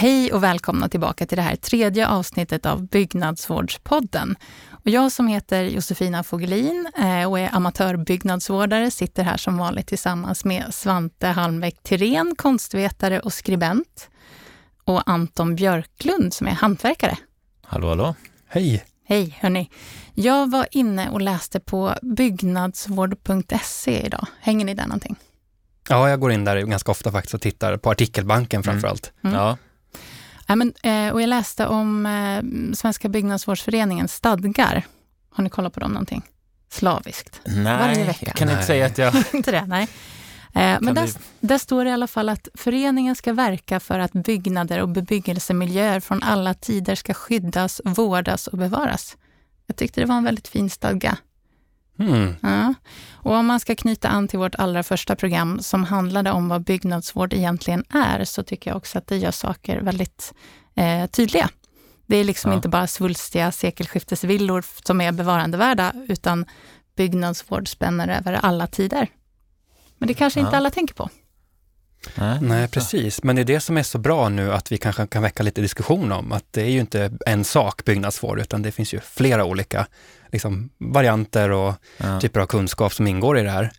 Hej och välkomna tillbaka till det här tredje avsnittet av Byggnadsvårdspodden. Och jag som heter Josefina Fogelin eh, och är amatörbyggnadsvårdare sitter här som vanligt tillsammans med Svante Halmbeck Tirén, konstvetare och skribent och Anton Björklund som är hantverkare. Hallå, hallå. Hej! Hej, hörni. Jag var inne och läste på byggnadsvård.se idag. Hänger ni där någonting? Ja, jag går in där ganska ofta faktiskt och tittar på artikelbanken framför allt. Mm. Ja, Ja, men, eh, och jag läste om eh, Svenska byggnadsvårdsföreningens stadgar. Har ni kollat på dem någonting? Slaviskt. Varje nej, vecka. jag kan inte Nej. säga att jag... Inte det? Nej. Eh, men där, där står det i alla fall att föreningen ska verka för att byggnader och bebyggelsemiljöer från alla tider ska skyddas, vårdas och bevaras. Jag tyckte det var en väldigt fin stadga. Mm. Ja. Och om man ska knyta an till vårt allra första program som handlade om vad byggnadsvård egentligen är, så tycker jag också att det gör saker väldigt eh, tydliga. Det är liksom Ja. inte bara svulstiga sekelskiftesvillor som är bevarandevärda, utan byggnadsvård spänner över alla tider. Men det kanske inte Ja. alla tänker på. Nej, Nej, precis. Men det är det som är så bra nu att vi kanske kan väcka lite diskussion om att det är ju inte en sak byggnadsvård, utan det finns ju flera olika liksom, varianter och Ja. typer av kunskap som ingår i det här.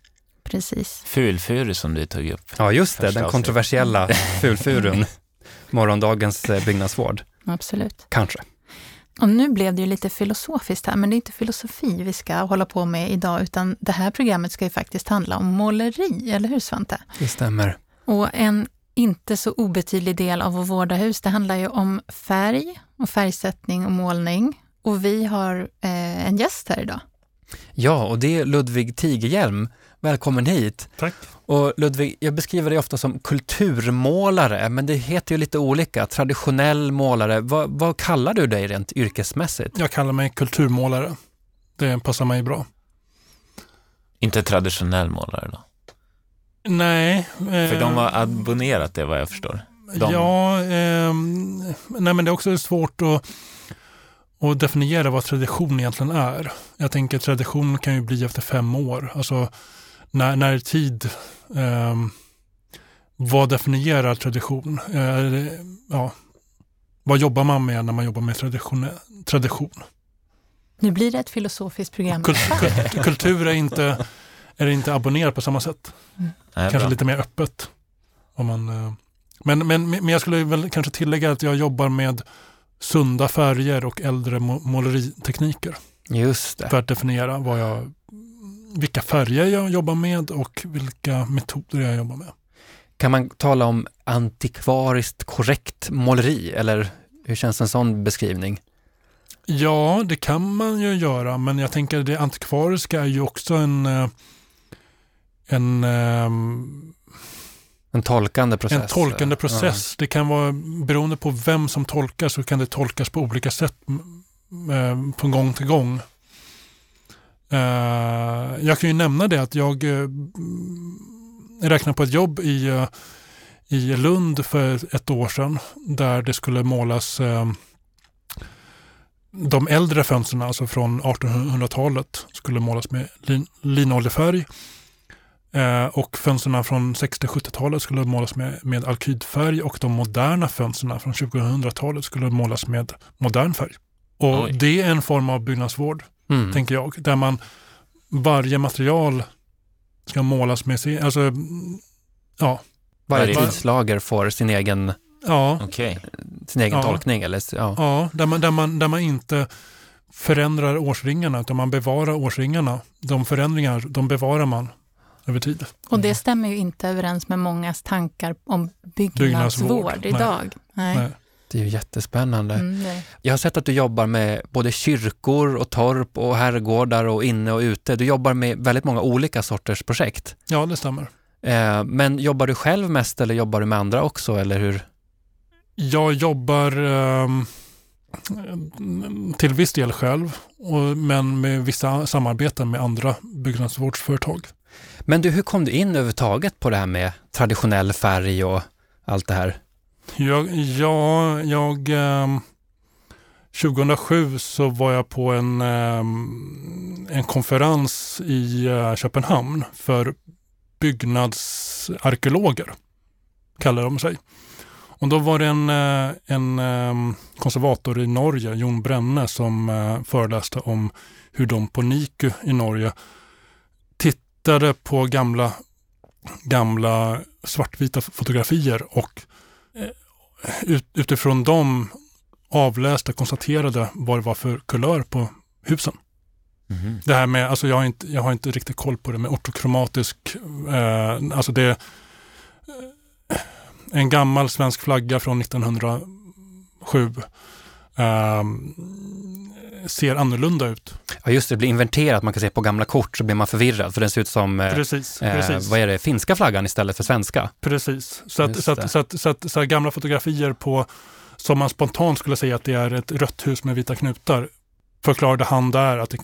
Precis. Fulfuru som du tog upp. Ja, just det, den kontroversiella fulfurun. Morgondagens eh, byggnadsvård, Absolut. kanske. Och nu blev det ju lite filosofiskt här, men det är inte filosofi vi ska hålla på med idag, utan det här programmet ska ju faktiskt handla om måleri, eller hur Svante? Det stämmer. Och en inte så obetydlig del av att vårda hus, det handlar ju om färg och färgsättning och målning. Och vi har eh, en gäst här idag. Ja, och det är Ludvig Tigerhjelm. Välkommen hit. Tack. Och Ludvig, jag beskriver dig ofta som kulturmålare, men det heter ju lite olika. Traditionell målare. Vad, vad kallar du dig rent yrkesmässigt? Jag kallar mig kulturmålare. Det passar mig bra. Inte traditionell målare då? Nej. För de har abonnerat det vad jag förstår. de- Ja, ehm, nej men det är också svårt att, att definiera vad tradition egentligen är. Jag tänker tradition kan ju bli efter fem år. Alltså när, när tid, ehm, vad definierar tradition? Det- ja, vad jobbar man med när man jobbar med tradition? tradition? Nu blir det ett filosofiskt program. Kul, kul, kultur är inte, är inte abonnerat på samma sätt. Nej, kanske bra. lite mer öppet. Om man, eh, men, men, men jag skulle väl kanske tillägga att jag jobbar med sunda färger och äldre må- måleritekniker Just det. för att definiera vad jag, vilka färger jag jobbar med och vilka metoder jag jobbar med. Kan man tala om antikvariskt korrekt måleri, eller hur känns en sån beskrivning? Ja, det kan man ju göra, men jag tänker det antikvariska är ju också en, eh, en, ehm, En tolkande process? en tolkande process. Det kan vara, beroende på vem som tolkar så kan det tolkas på olika sätt m- från gång till gång. Eh, jag kan ju nämna det att jag eh, räknar på ett jobb i, eh, i Lund för ett år sedan där det skulle målas eh, de äldre fönstren, alltså från 1800-talet, skulle målas med lin, linoljefärg. Eh, och fönstren från 60-70-talet skulle målas med, med alkydfärg och de moderna fönstren från 2000-talet skulle målas med modern färg. Och Oj. det är en form av byggnadsvård, Mm. tänker jag, där man varje material ska målas med sin, alltså, ja, Varje tidslager får sin egen, ja, Okej. sin egen Ja. tolkning. Eller, ja. ja där, man, där, man, där man inte förändrar årsringarna utan man bevarar årsringarna. De förändringar, de bevarar man över tid. Och det stämmer ju inte överens med mångas tankar om byggnadsvård, idag. Nej. Nej. Det är ju jättespännande. Mm, det. Jag har sett att du jobbar med både kyrkor och torp och herrgårdar och inne och ute. Du jobbar med väldigt många olika sorters projekt. Ja, det stämmer. Eh, men jobbar du själv mest eller jobbar du med andra också, eller hur? Jag jobbar ehm, till viss del själv, men med vissa samarbeten med andra byggnadsvårdsföretag. Men du, hur kom du in överhuvudtaget på det här med traditionell färg och allt det här? Jag, ja, jag, Eh, 2007 så var jag på en, eh, en konferens i eh, Köpenhamn för byggnadsarkeologer, kallar de sig. Och då var det en, eh, en ehm, konservator i Norge, Jon Brenne, som eh, föreläste om hur de på NIKU i Norge tittade på gamla, gamla svartvita fotografier och ut, utifrån dem avläste, konstaterade vad det var för kulör på husen. Mhm. Det här med, alltså jag har inte, jag har inte riktigt koll på det med ortokromatisk, eh, alltså det en gammal svensk flagga från 1907 eh, ser annorlunda ut. Ja, just det, det blir inverterat. Man kan se på gamla kort så blir man förvirrad för den ser ut som eh, Precis, eh, precis. vad är det, finska flaggan istället för svenska. precis. Så, att, så, att, så, att, så, att, så att gamla fotografier på, som man spontant skulle säga att det är ett rött hus med vita knutar, förklarade han där att det,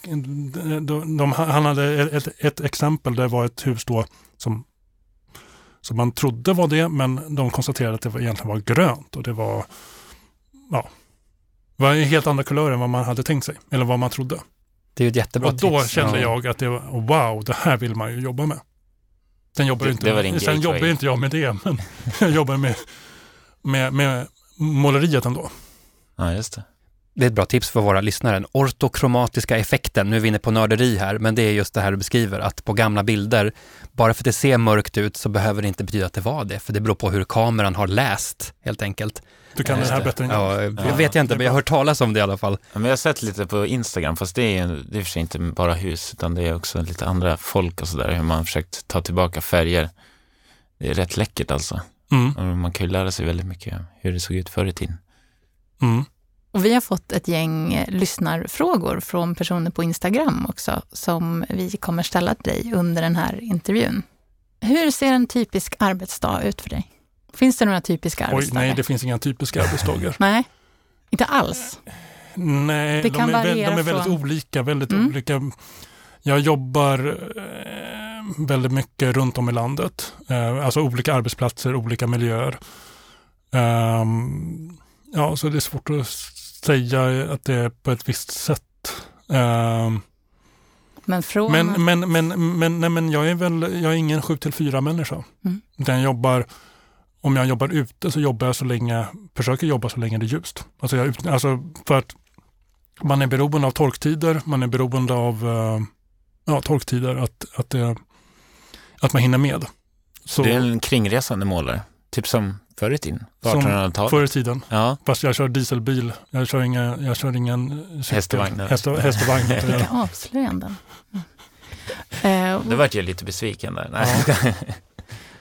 de, de, han hade ett, ett exempel, det var ett hus då som, som man trodde var det, men de konstaterade att det var, egentligen var grönt och det var, ja, var helt andra kulörer än vad man hade tänkt sig, eller vad man trodde. Det är ju ett jättebra och då tips. kände Ja. jag att det var, wow, det här vill man ju jobba med. Sen jobbar, Det- inte, det sen jobbar inte jag med det, men jag jobbar med, med, med måleriet ändå. Ja, just det. Det är ett bra tips för våra lyssnare. Den ortokromatiska effekten, nu är vi inne på nörderi här, men det är just det här du beskriver, att på gamla bilder, bara för att det ser mörkt ut så behöver det inte betyda att det var det, för det beror på hur kameran har läst, helt enkelt. Du kan Just det här bättre än jag. Ja, vet jag inte, men jag har hört talas om det i alla fall. Ja, men jag har sett lite på Instagram, fast det är ju det är för sig inte bara hus, utan det är också lite andra folk och sådär, hur man har försökt ta tillbaka färger. Det är rätt läckert alltså. Mm, Man kan ju lära sig väldigt mycket hur det såg ut förr i tiden. mm. Och vi har fått ett gäng eh, lyssnarfrågor från personer på Instagram också, som vi kommer ställa till dig under den här intervjun. Hur ser en typisk arbetsdag ut för dig? Finns det några typiska Oj, arbetsdagar? nej, det finns inga typiska arbetsdagar. Nej, inte alls. Nej, Det de kan är, väl- de variera är väldigt från- olika. Väldigt Mm. olika. Jag jobbar eh, väldigt mycket runt om i landet. Eh, alltså olika arbetsplatser, olika miljöer. Ehm, ja, så det är svårt att säga att det är på ett visst sätt. Ehm, Men från... men, men, men, men, nej, men jag är väl jag är ingen 7 till 4 människa. Mm. Utan jag jobbar, om jag jobbar ute så jobbar jag så länge, försöker jobba så länge det är ljust. Alltså, jag, alltså för att man är beroende av torktider, man är beroende av eh, ja, torktider, att, att, det, att man hinner med. Så Det är en kringresande målare, typ som förr i tiden, på Som 1800-talet. förr i tiden, Ja, fast jag kör dieselbil, jag kör, inga, jag kör ingen. Häst och vagn. Häst och, häst och vagn. det. Vilka avslöjanden. Mm. Då vart jag lite besviken där. Nej.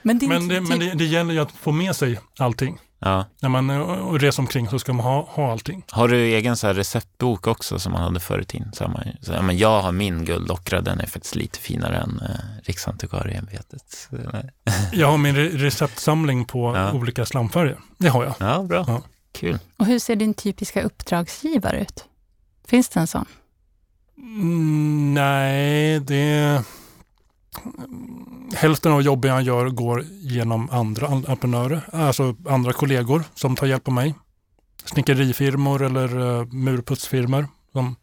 men din, Men, det, men det, det gäller ju att få med sig allting. Ja. När man eh, reser omkring så ska man ha, ha allting. Har du egen så här receptbok också som man hade förr i tiden? Så man, så, ja, men jag har min guldockra, den är faktiskt lite finare än eh, Riksantikvarieämbetet. Jag har min re- receptsamling på Ja. olika slamfärger. Det har jag. Ja, bra. Ja. Kul. Och hur ser din typiska uppdragsgivare ut? Finns det en sån? Mm, nej, det... Hälften av jobben jag gör går genom andra entreprenörer, alltså andra kollegor som tar hjälp av mig. Snickerifirmor eller uh, murputsfirmor som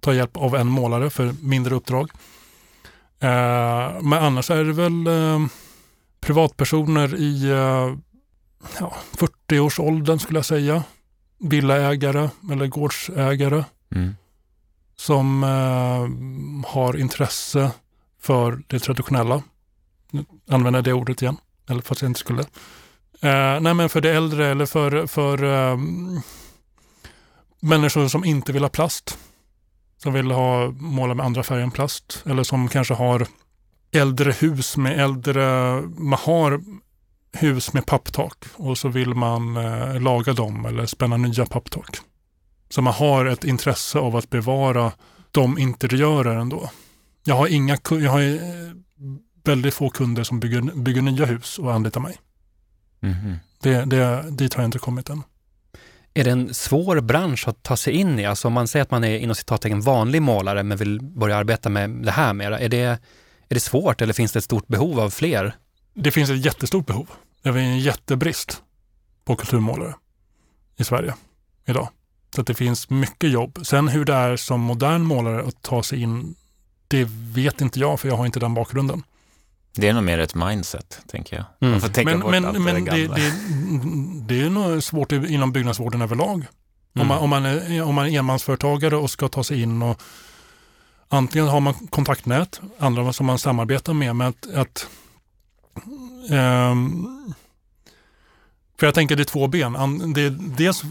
tar hjälp av en målare för mindre uppdrag. Eh, men annars är det väl eh, privatpersoner i eh, ja, 40-årsåldern skulle jag säga. Villaägare eller gårdsägare Mm. som har intresse för det traditionella. Nu använder jag det ordet igen, eller fast jag inte skulle. Eh, nej, men för det äldre eller för, för eh, människor som inte vill ha plast. Som vill ha måla med andra färger än plast. Eller som kanske har äldre hus med äldre, man har hus med papptak och så vill man eh, laga dem eller spänna nya papptak. Så man har ett intresse av att bevara de interiörer ändå. Jag har, inga, jag har eh, väldigt få kunder som bygger, bygger nya hus och anlitar mig. Mhm. Det, det, dit har jag inte kommit än. Är det en svår bransch att ta sig in i? Alltså om man säger att man är inom citattecken vanlig målare men vill börja arbeta med det här mera, är det, är det svårt eller finns det ett stort behov av fler? Det finns ett jättestort behov. Det är en jättebrist på kulturmålare i Sverige idag. Så att det finns mycket jobb. Sen hur det är som modern målare att ta sig in, det vet inte jag för jag har inte den bakgrunden. Det är nog mer ett mindset, tänker jag. Mm. Man får tänka Men, bort men, allt men det, det, gamla. det, det är nog svårt inom byggnadsvården överlag. Om, Mm. man, om, man är, om man är enmansföretagare och ska ta sig in och antingen har man kontaktnät, andra som man samarbetar med, men att, att ehm, för jag tänker det är två ben. Det är, dels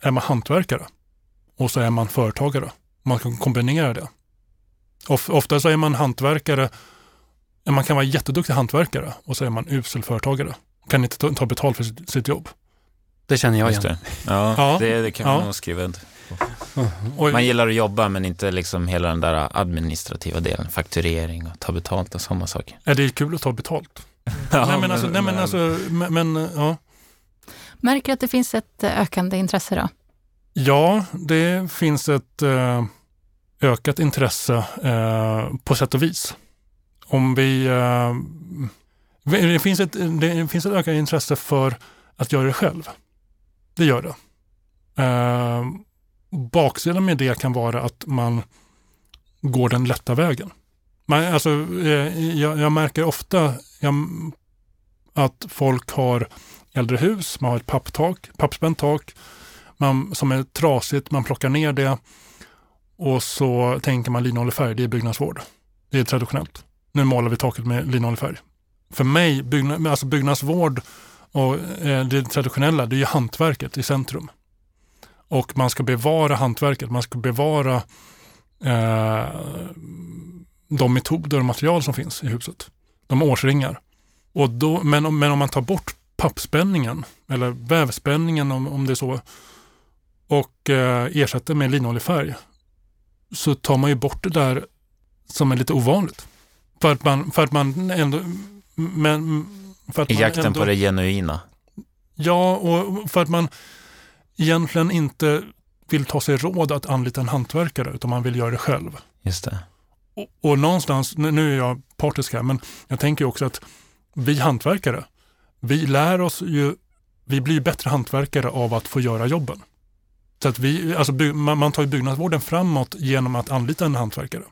är man hantverkare och så är man företagare. Man kan kombinera det. Of, ofta så är man hantverkare, man kan vara jätteduktig hantverkare och så är man usel företagare. Kan inte ta, ta betalt för sitt, sitt jobb. Det känner jag igen. det. Ja, Ja. Det, det kan man Ja. nog skriva Man gillar att jobba men inte liksom hela den där administrativa delen, fakturering och ta betalt och sådana saker. är det kul att ta betalt? Ja, nej men alltså, nej, men alltså men, men, ja. Märker att det finns ett eh, ökande intresse då? ja, det finns ett eh, ökat intresse eh, på sätt och vis. Om vi... Eh, det, finns ett, det finns ett ökat intresse för att göra det själv. Det gör det. Eh, baksidan med det kan vara att man går den lätta vägen. Man, alltså, eh, jag, jag märker ofta jag, att folk har äldre hus, man har ett papptak, pappspänt tak man, som är trasigt, man plockar ner det och så tänker man linoljefärg, det är byggnadsvård. Det är traditionellt. Nu målar vi taket med linoljefärg. För mig, byggnad, alltså byggnadsvård och eh, det traditionella, det är ju hantverket i centrum. Och man ska bevara hantverket, man ska bevara eh, de metoder och material som finns i huset. De årsringar. Och då, men, om, men om man tar bort pappspänningen, eller vävspänningen om, om det är så, och eh, ersätter med linoljefärg, så tar man ju bort det där som är lite ovanligt. För att man, för att man ändå... Men, för att I man jakten ändå, på det genuina. Ja, och för att man egentligen inte vill ta sig råd att anlita en hantverkare, utan man vill göra det själv. Just det. Och, och någonstans, nu- är jag partisk här, men jag tänker också att vi hantverkare, vi lär oss ju, vi blir bättre hantverkare av att få göra jobben. Så att vi, alltså by, man, man tar ju byggnadsvården framåt genom att anlita en hantverkare.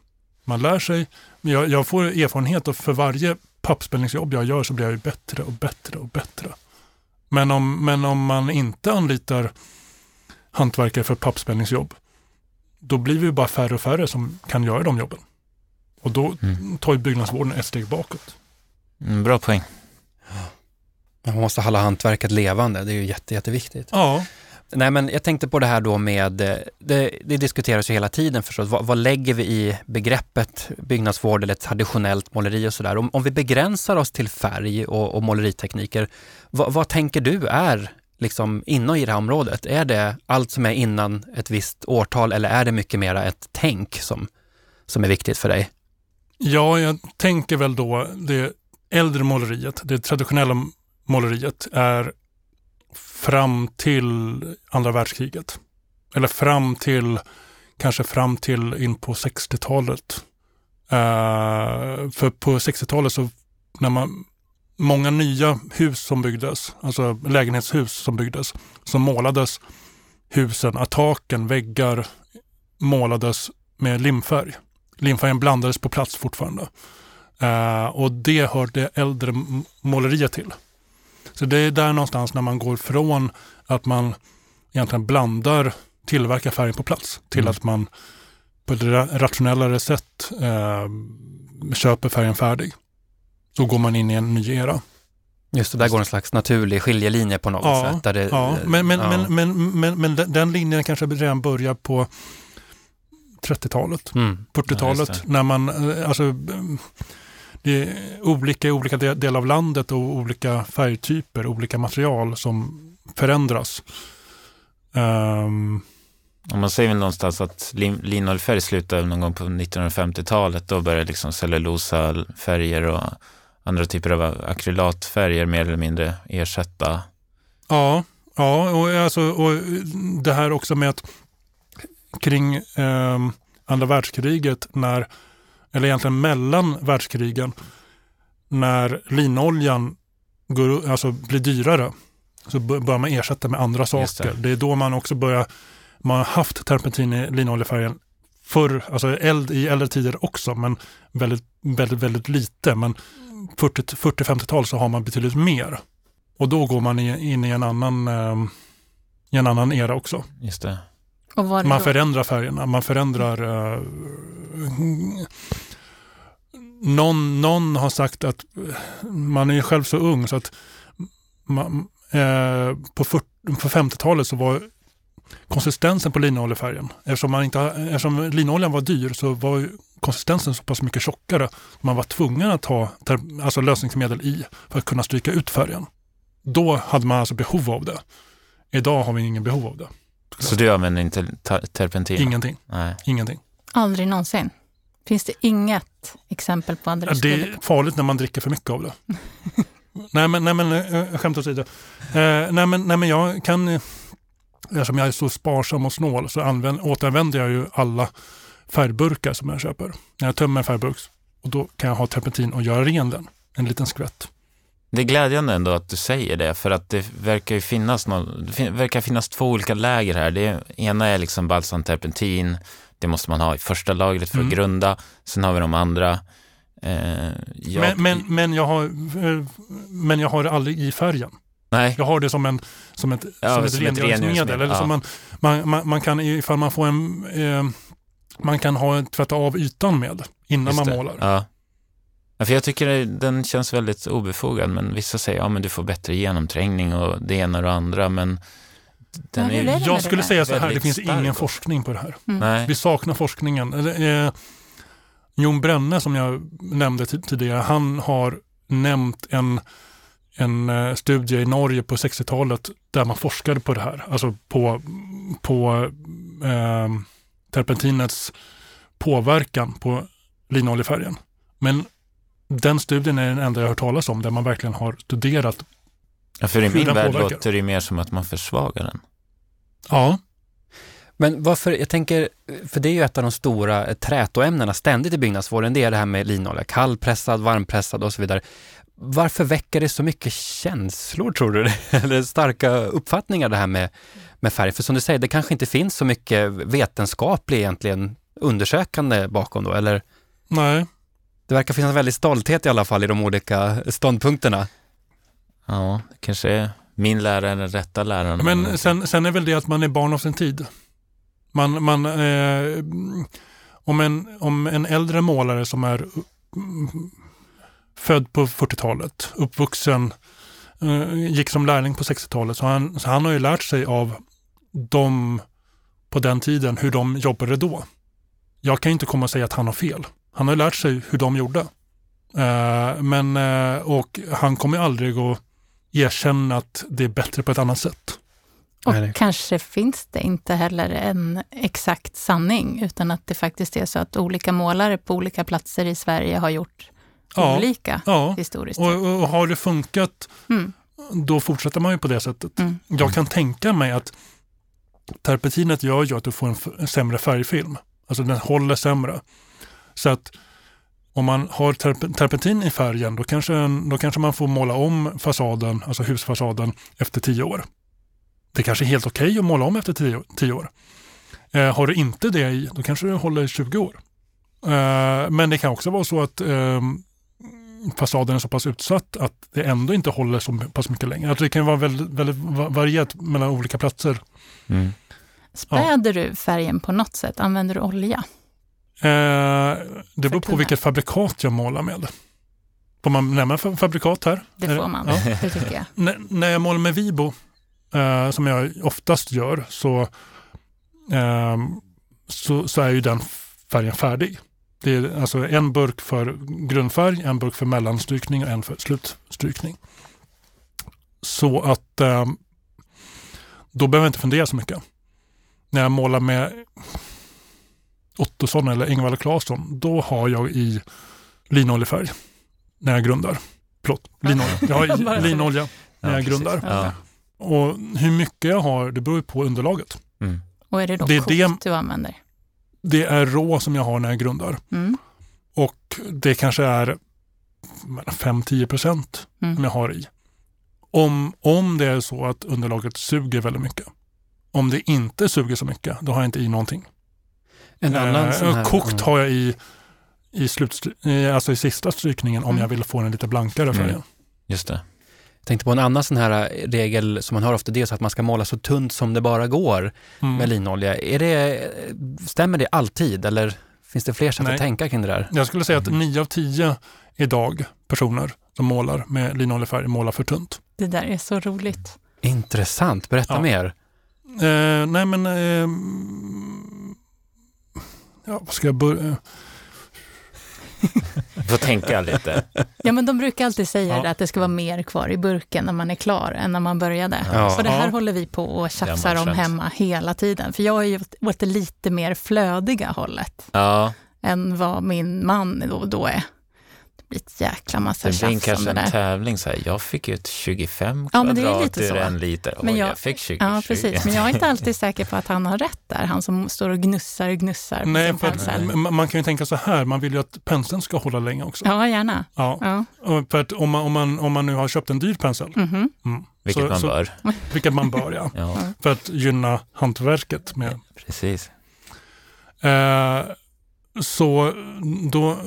Man lär sig, jag, jag får erfarenhet och för varje pappspänningsjobb jag gör så blir jag ju bättre och bättre och bättre. Men om, men om man inte anlitar hantverkare för pappspänningsjobb, då blir vi ju bara färre och färre som kan göra de jobben. Och då Mm. tar ju byggnadsvården ett steg bakåt. Mm, bra poäng. Man måste hålla hantverket levande, det är ju jätte, jätteviktigt. Ja, Nej, men jag tänkte på det här då med, eh, det, det diskuteras ju hela tiden förstås, vad, vad lägger vi i begreppet byggnadsvård eller traditionellt måleri och sådär. Om, om vi begränsar oss till färg och, och måleritekniker, vad, vad tänker du är liksom inom i det här området? Är det allt som är innan ett visst årtal eller är det mycket mera ett tänk som, som är viktigt för dig? ja, jag tänker väl då det äldre måleriet, det traditionella måleriet är fram till andra världskriget. Eller fram till, kanske fram till in på 60-talet. Uh, eh, för på 60-talet så, när man, många nya hus som byggdes, alltså lägenhetshus som byggdes, så målades husen, att taken, väggar målades med limfärg. Limfärgen blandades på plats fortfarande. Uh, och det hör det äldre måleriet till. Så det är där någonstans när man går från att man egentligen blandar, tillverkar färgen på plats till Mm. att man på ett ra- rationellare sätt eh, köper färgen färdig. Så går man in i en ny era. Just det, där går en slags naturlig skiljelinje på något Ja, sätt. Där det, Ja, men, men, ja. men, men, men, men den- den linjen kanske redan börjar på 30-talet. Mm. 40-talet Ja, när man, eh, alltså det är olika i olika de- delar av landet och olika färgtyper, olika material som förändras. Ehm, Om man säger väl någonstans att lin- linoljefärg slutade någon gång på 1950-talet. Då började liksom cellulosafärger och andra typer av akrylatfärger mer eller mindre ersätta. ja, ja och, alltså, och det här också med att kring ehm, andra världskriget, när, eller egentligen mellan världskrigen, när linoljan går, alltså blir dyrare så bör- börjar man ersätta med andra Just det. saker. Det. är då man också börjar, man har haft terpentin i linoljefärgen förr, alltså eld i äldre tider också, men väldigt, väldigt, väldigt lite. Men 40-50-tal så har man betydligt mer. Och då går man in i en annan, eh, i en annan era också. Just det. Man då? förändrar färgerna, man förändrar uh, någon, någon har sagt att man är själv så ung så att man, eh, på, på 50-talet så var konsistensen på linoljefärgen, eftersom, man inte, eftersom linoljan var dyr så var konsistensen så pass mycket tjockare. Man var tvungen att ha alltså lösningsmedel i för att kunna stryka ut färgen. Då hade man alltså behov av det. Idag har vi ingen behov av det. Så du använder inte terpentin? Ingenting. Nej. Ingenting. Aldrig någonsin? Finns det inget exempel på andra Det är farligt när man dricker för mycket av det. nej men, nej, men äh, skämt åsido. Uh, nej, men, nej men jag kan, eftersom jag är så sparsam och snål så använd, återanvänder jag ju alla färgburkar som jag köper. När jag tömmer en färgburk och då kan jag ha terpentin och göra ren den, en liten skvätt. Det är glädjande ändå att du säger det, för att det verkar ju finnas, någon, det verkar finnas två olika läger här. Det ena är liksom balsamterpentin, det måste man ha i första lagret för mm. att grunda. Sen har vi de andra. Eh, jag... men, men, men, jag har, eh, men jag har det aldrig i färgen. Nej. Jag har det som, en, som ett, ja, som ett rengöringsmedel. Eller ja. som man, man, man, man, kan, ifall man får en, eh, man kan ha tvätta av ytan med innan man målar. Ja. Ja. för jag tycker den känns väldigt obefogad, men vissa säger att ja, du får bättre genomträngning och det ena och det andra, men den är, jag skulle säga så här, det finns ingen forskning på det här. Mm. Vi saknar forskningen. Eh, Jon Brenne som jag nämnde tidigare, han har nämnt en, en eh, studie i Norge på 60-talet där man forskade på det här. Alltså på, på eh, terpentinets påverkan på linoljefärgen. Men den studien är den enda jag har hört talas om där man verkligen har studerat Ja, för i min värld låter det mer som att man försvagar den. Ja. Men varför, jag tänker, för det är ju ett av de stora trätoämnena ständigt i byggnadsvården, det är det här med linolja, kallpressad, varmpressad och så vidare. Varför väcker det så mycket känslor tror du? Eller starka uppfattningar det här med, med färg? För som du säger, det kanske inte finns så mycket vetenskaplig egentligen undersökande bakom då, eller? Nej. Det verkar finnas en väldig stolthet i alla fall i de olika ståndpunkterna. Ja, det kanske är min lärare den rätta läraren. Men sen, sen är väl det att man är barn av sin tid. Man, man, eh, om, en, om en äldre målare som är född på 40-talet, uppvuxen, eh, gick som lärling på 60-talet, så han, så han har ju lärt sig av dem på den tiden, hur de jobbade då. Jag kan inte komma och säga att han har fel. Han har lärt sig hur de gjorde. Eh, men, eh, och han kommer aldrig att erkänna att det är bättre på ett annat sätt. Och Nej. kanske finns det inte heller en exakt sanning, utan att det faktiskt är så att olika målare på olika platser i Sverige har gjort ja, olika ja. historiskt. Och, och, har det funkat, mm. då fortsätter man ju på det sättet. Mm. Jag kan tänka mig att terpentinet gör ju att du får en, en sämre färgfilm. Alltså den håller sämre. Så att om man har terpentin i färgen då kanske, då kanske man får måla om fasaden, alltså husfasaden, efter tio år. Det kanske är helt okej okay att måla om efter tio, tio år. Eh, har du inte det i, då kanske det håller 20 år. Eh, men det kan också vara så att eh, fasaden är så pass utsatt att det ändå inte håller så pass mycket längre. Alltså det kan vara väldigt, väldigt varierat mellan olika platser. Mm. Späder ja. du färgen på något sätt? Använder du olja? Eh, det beror på vilket fabrikat jag målar med. Får man nämna fabrikat här? Det får man, ja. det tycker jag. N när jag målar med Vibo, eh, som jag oftast gör, så, eh, så, så, är ju den färgen färdig. Det är alltså en burk för grundfärg, en burk för mellanstrykning och en för slutstrykning. Så att eh, då behöver jag inte fundera så mycket. När jag målar med Ottosson eller Ingvar Claesson, då har jag i linoljefärg när jag grundar. Förlåt, linolja. Jag har i linolja när jag grundar. Ja. Och hur mycket jag har, det beror på underlaget. Mm. Och är det då det kokt det, du använder? Det är rå som jag har när jag grundar. Mm. Och det kanske är 5-10 procent mm. som jag har i. Om, om det är så att underlaget suger väldigt mycket. Om det inte suger så mycket, då har jag inte i någonting. En annan Eh, sån här, kokt mm. har jag i, i, slut, i, alltså i sista strykningen om Mm. jag vill få den lite blankare Mm. färgen. Just det. Jag tänkte på en annan sån här regel som man har ofta, det är så att man ska måla så tunt som det bara går Mm. med linolja. Är det, stämmer det alltid eller finns det fler sätt Nej. att tänka kring det där? Jag skulle säga att Mm. nio av tio idag personer som målar med linoljefärg målar för tunt. Det där är så roligt. Intressant, berätta Ja. mer. Eh, nej men... Eh, ja, ska jag börja? Du får tänka lite. Ja, men de brukar alltid säga Ja. att det ska vara mer kvar i burken när man är klar än när man började. Ja. Så det här Ja. håller vi på och tjafsar om hemma hela tiden. För jag är ju åt- åt det lite mer flödiga hållet Ja, än vad min man då, då är. Det blir ett jäkla massa det tjafs om kanske det en där. tävling. Så här. Jag fick ut 25 Ja, men det är kvadrat lite ur så. en liter. Oj, Men jag, jag- fick 20. Ja, 20. precis. Men jag är inte alltid säker på att han har rätt där. Han som står och gnussar och gnussar på Nej, sin för att, man kan ju tänka så här, man vill ju att penseln ska hålla länge också. Ja, gärna. Ja. Ja. För att om man, om, man, om man nu har köpt en dyr pensel, Mhm. mm, Vilket så, man så, bör. vilket man bör ja, Ja, för att gynna hantverket med precis. Eh, så då,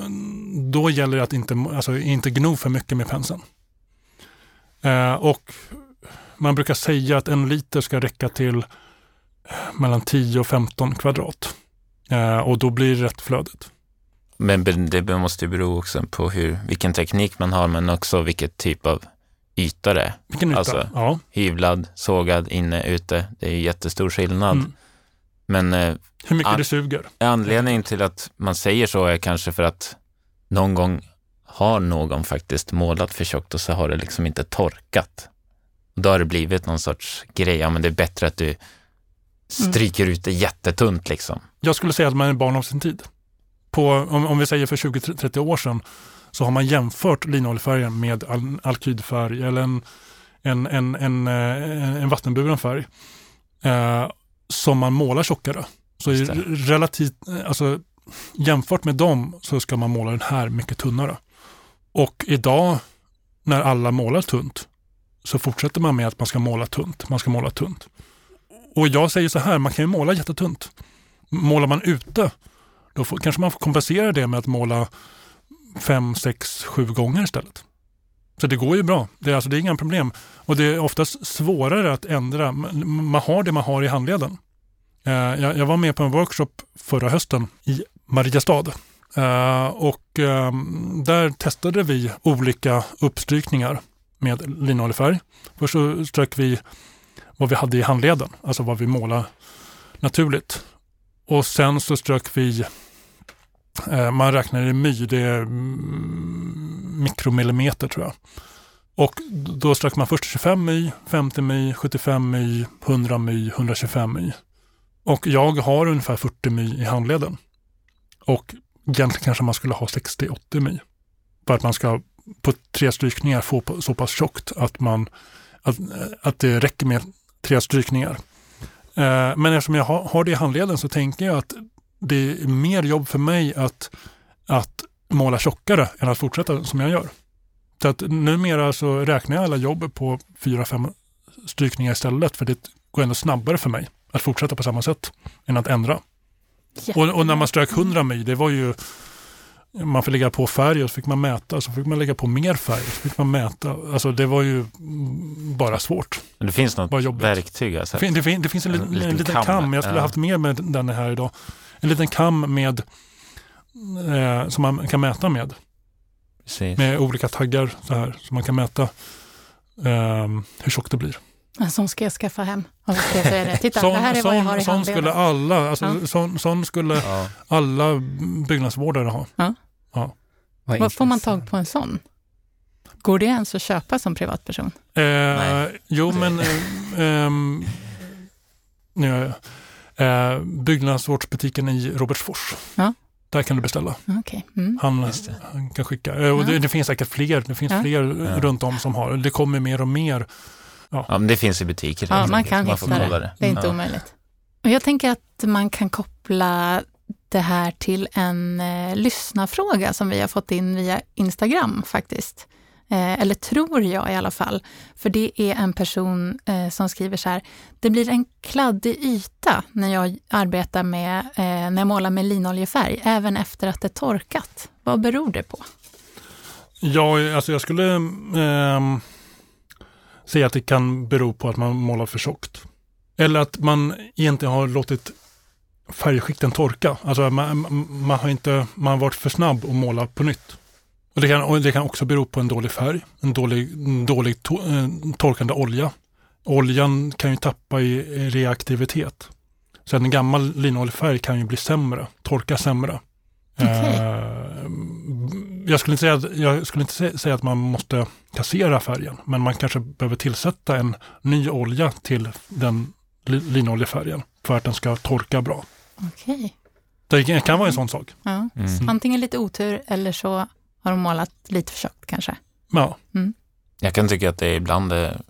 då gäller det att inte, alltså, inte gno för mycket med penseln. Eh, och man brukar säga att en liter ska räcka till mellan 10 och 15 kvadrat. Eh, och då blir det rätt flödigt. Men det måste ju bero också på hur, vilken teknik man har, men också vilket typ av yta det är. Vilken nytta. Alltså, ja. Hyvlad, sågad, inne, ute. Det är ju jättestor skillnad. Mm. Men eh, Hur mycket An- det suger. anledningen till att man säger så är kanske för att någon gång har någon faktiskt målat för tjockt och så har det liksom inte torkat. Och då har det blivit någon sorts grej, ja men det är bättre att du stryker ut det jättetunt liksom. Jag skulle säga att man är barn av sin tid. På, om, om vi säger för 20-30 år sedan så har man jämfört linoljefärgen med al alkydfärg eller en, en, en, en, eh, en vattenburen färg eh, som man målar tjockare. Så relativt, eh, alltså, jämfört med dem så ska man måla den här mycket tunnare. Och idag när alla målar tunt så fortsätter man med att man ska måla tunt. Man ska måla tunt. Och jag säger så här, man kan ju måla jättetunt. Målar man ute, då får, kanske man får kompensera det med att måla fem, sex, sju gånger istället. Så det går ju bra. Det är, alltså, det är inga problem. Och det är oftast svårare att ändra. Man har det man har i handleden. Eh, jag, jag var med på en workshop förra hösten i Mariestad. Eh, och ehm, där testade vi olika uppstrykningar med linoljefärg. Först så strök vi vad vi hade i handleden, alltså vad vi målade naturligt. Och sen så strök vi, eh, man räknar i my, det är mm, mikromillimeter tror jag. Och då strök man först 25 my, 50 my, 75 my, 100 my, 125 my. Och jag har ungefär 40 my i handleden. Och egentligen kanske man skulle ha 60-80 my. För att man ska på tre strykningar få så pass tjockt att, man, att, eh, att det räcker med tre strykningar. Eh, Men eftersom jag har, har det i handleden så tänker jag att det är mer jobb för mig att, att måla tjockare än att fortsätta som jag gör. Så att numera så räknar jag alla jobb på fyra, fem strykningar istället för det går ändå snabbare för mig att fortsätta på samma sätt än att ändra. Och, och när man strök 100 my, det var ju man fick lägga på färg och så fick man mäta, så fick man lägga på mer färg, så fick man mäta. Alltså det var ju bara svårt. Men det finns något jobbigt. verktyg alltså. Det, fin- det, fin- det finns en, En liten, liten en liten kam, kam, jag skulle ja. haft med med den här idag. En liten kam med eh, som man kan mäta med. Precis. Med olika taggar så här, så man kan mäta eh, hur tjockt det blir. En sån ska jag skaffa hem. Titta, Sån, det här är vad jag har i sån skulle alla, alltså, Ja. sån, sån skulle Ja. alla byggnadsvårdare ha. Vad Var får man tag på en sån? Går det ens att köpa som privatperson? Eh, Nej. jo, men eh, ehm. Eh, byggnadsvårdsbutiken i Robertsfors. Ja. Där kan du beställa. Okej. Mm. Han, det. han kan skicka. Eh, och Ja. det, det finns säkert fler. Det finns Ja. fler Ja. runt om som har. Det kommer mer och mer. ja, men det finns i butiker. Ja, man kan hitta kolla det. Det är inte ja. omöjligt. Och jag tänker att man kan koppla det här till en eh, lyssnarfråga som vi har fått in via Instagram faktiskt. Eh, eller tror jag i alla fall. För det är en person eh, som skriver så här. Det blir en kladdig yta när jag arbetar med, eh, när jag målar med linoljefärg, även efter att det torkat. Vad beror det på? Ja, alltså jag skulle eh, säga att det kan bero på att man målar för tjockt. Eller att man egentligen har låtit färgskikten torka. Alltså man, man, har inte, man har varit för snabb att måla på nytt. Och det, kan, och det kan också bero på en dålig färg, en dålig, en dålig to, eh, torkande olja. Oljan kan ju tappa i reaktivitet. Så en gammal linoljefärg kan ju bli sämre, torka sämre. Okay. Eh, jag skulle, inte säga, jag skulle inte säga att man måste kassera färgen, men man kanske behöver tillsätta en ny olja till den linoljefärgen för att den ska torka bra. Okay. Det kan vara en sån sak. Ja. Mm. Antingen lite otur eller så har de målat lite för tjockt kanske. Ja. Mm. Jag kan tycka att det ibland är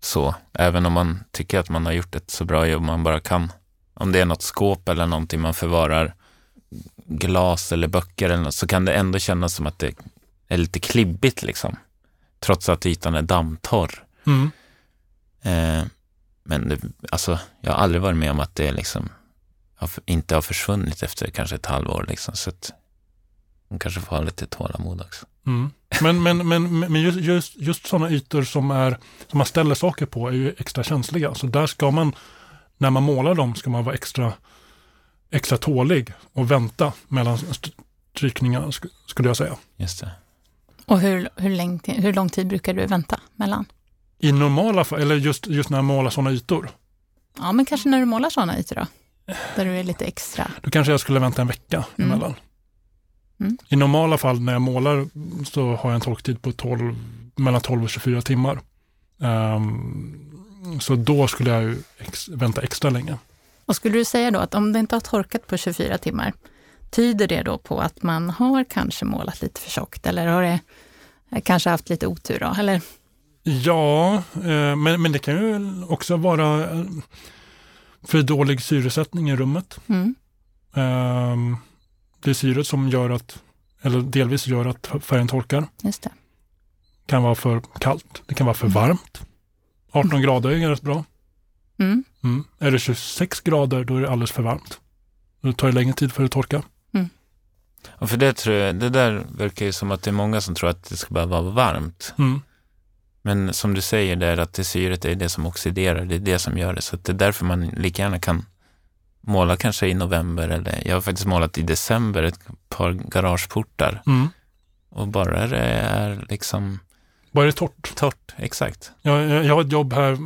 så, även om man tycker att man har gjort ett så bra jobb man bara kan. Om det är något skåp eller någonting man förvarar glas eller böcker eller något, så kan det ändå kännas som att det är lite klibbigt liksom. Trots att ytan är dammtorr. Mm. Eh, men det, alltså, jag har aldrig varit med om att det liksom inte har försvunnit efter kanske ett halvår. Liksom, så att man kanske får ha lite tålamod också. Mm. Men, men, men, men just, just, just sådana ytor som, är, som man ställer saker på är ju extra känsliga. Så där ska man, när man målar dem, ska man vara extra extra tålig och vänta mellan strykningarna skulle jag säga. Just det. Och hur, hur, lång, hur lång tid brukar du vänta mellan? I normala fall, eller just, just när jag målar sådana ytor? Ja, men kanske när du målar sådana ytor då? Där du är lite extra? Då kanske jag skulle vänta en vecka mm. emellan. Mm. I normala fall när jag målar så har jag en torktid på 12, mellan 12 och 24 timmar. Um, så då skulle jag ex, vänta extra länge. Och skulle du säga då att om det inte har torkat på 24 timmar, tyder det då på att man har kanske målat lite för tjockt eller har det kanske haft lite otur då? Eller? Ja, eh, men, men det kan ju också vara eh, för dålig syresättning i rummet. Mm. Ehm, det är syret som gör att, eller delvis gör att färgen torkar. Just det. kan vara för kallt, det kan vara för varmt. 18 mm. grader är rätt bra. Mm. Mm. Är det 26 grader då är det alldeles för varmt. Då tar det längre tid för att torka. Mm. Och för det, tror jag, det där verkar ju som att det är många som tror att det ska bara vara varmt. Mm. Men som du säger där att det syret är det som oxiderar, det är det som gör det. Så det är därför man lika gärna kan måla kanske i november eller jag har faktiskt målat i december ett par garageportar. Mm. Och bara det är liksom bara det torrt? Torrt, exakt. Jag, jag, jag har ett jobb här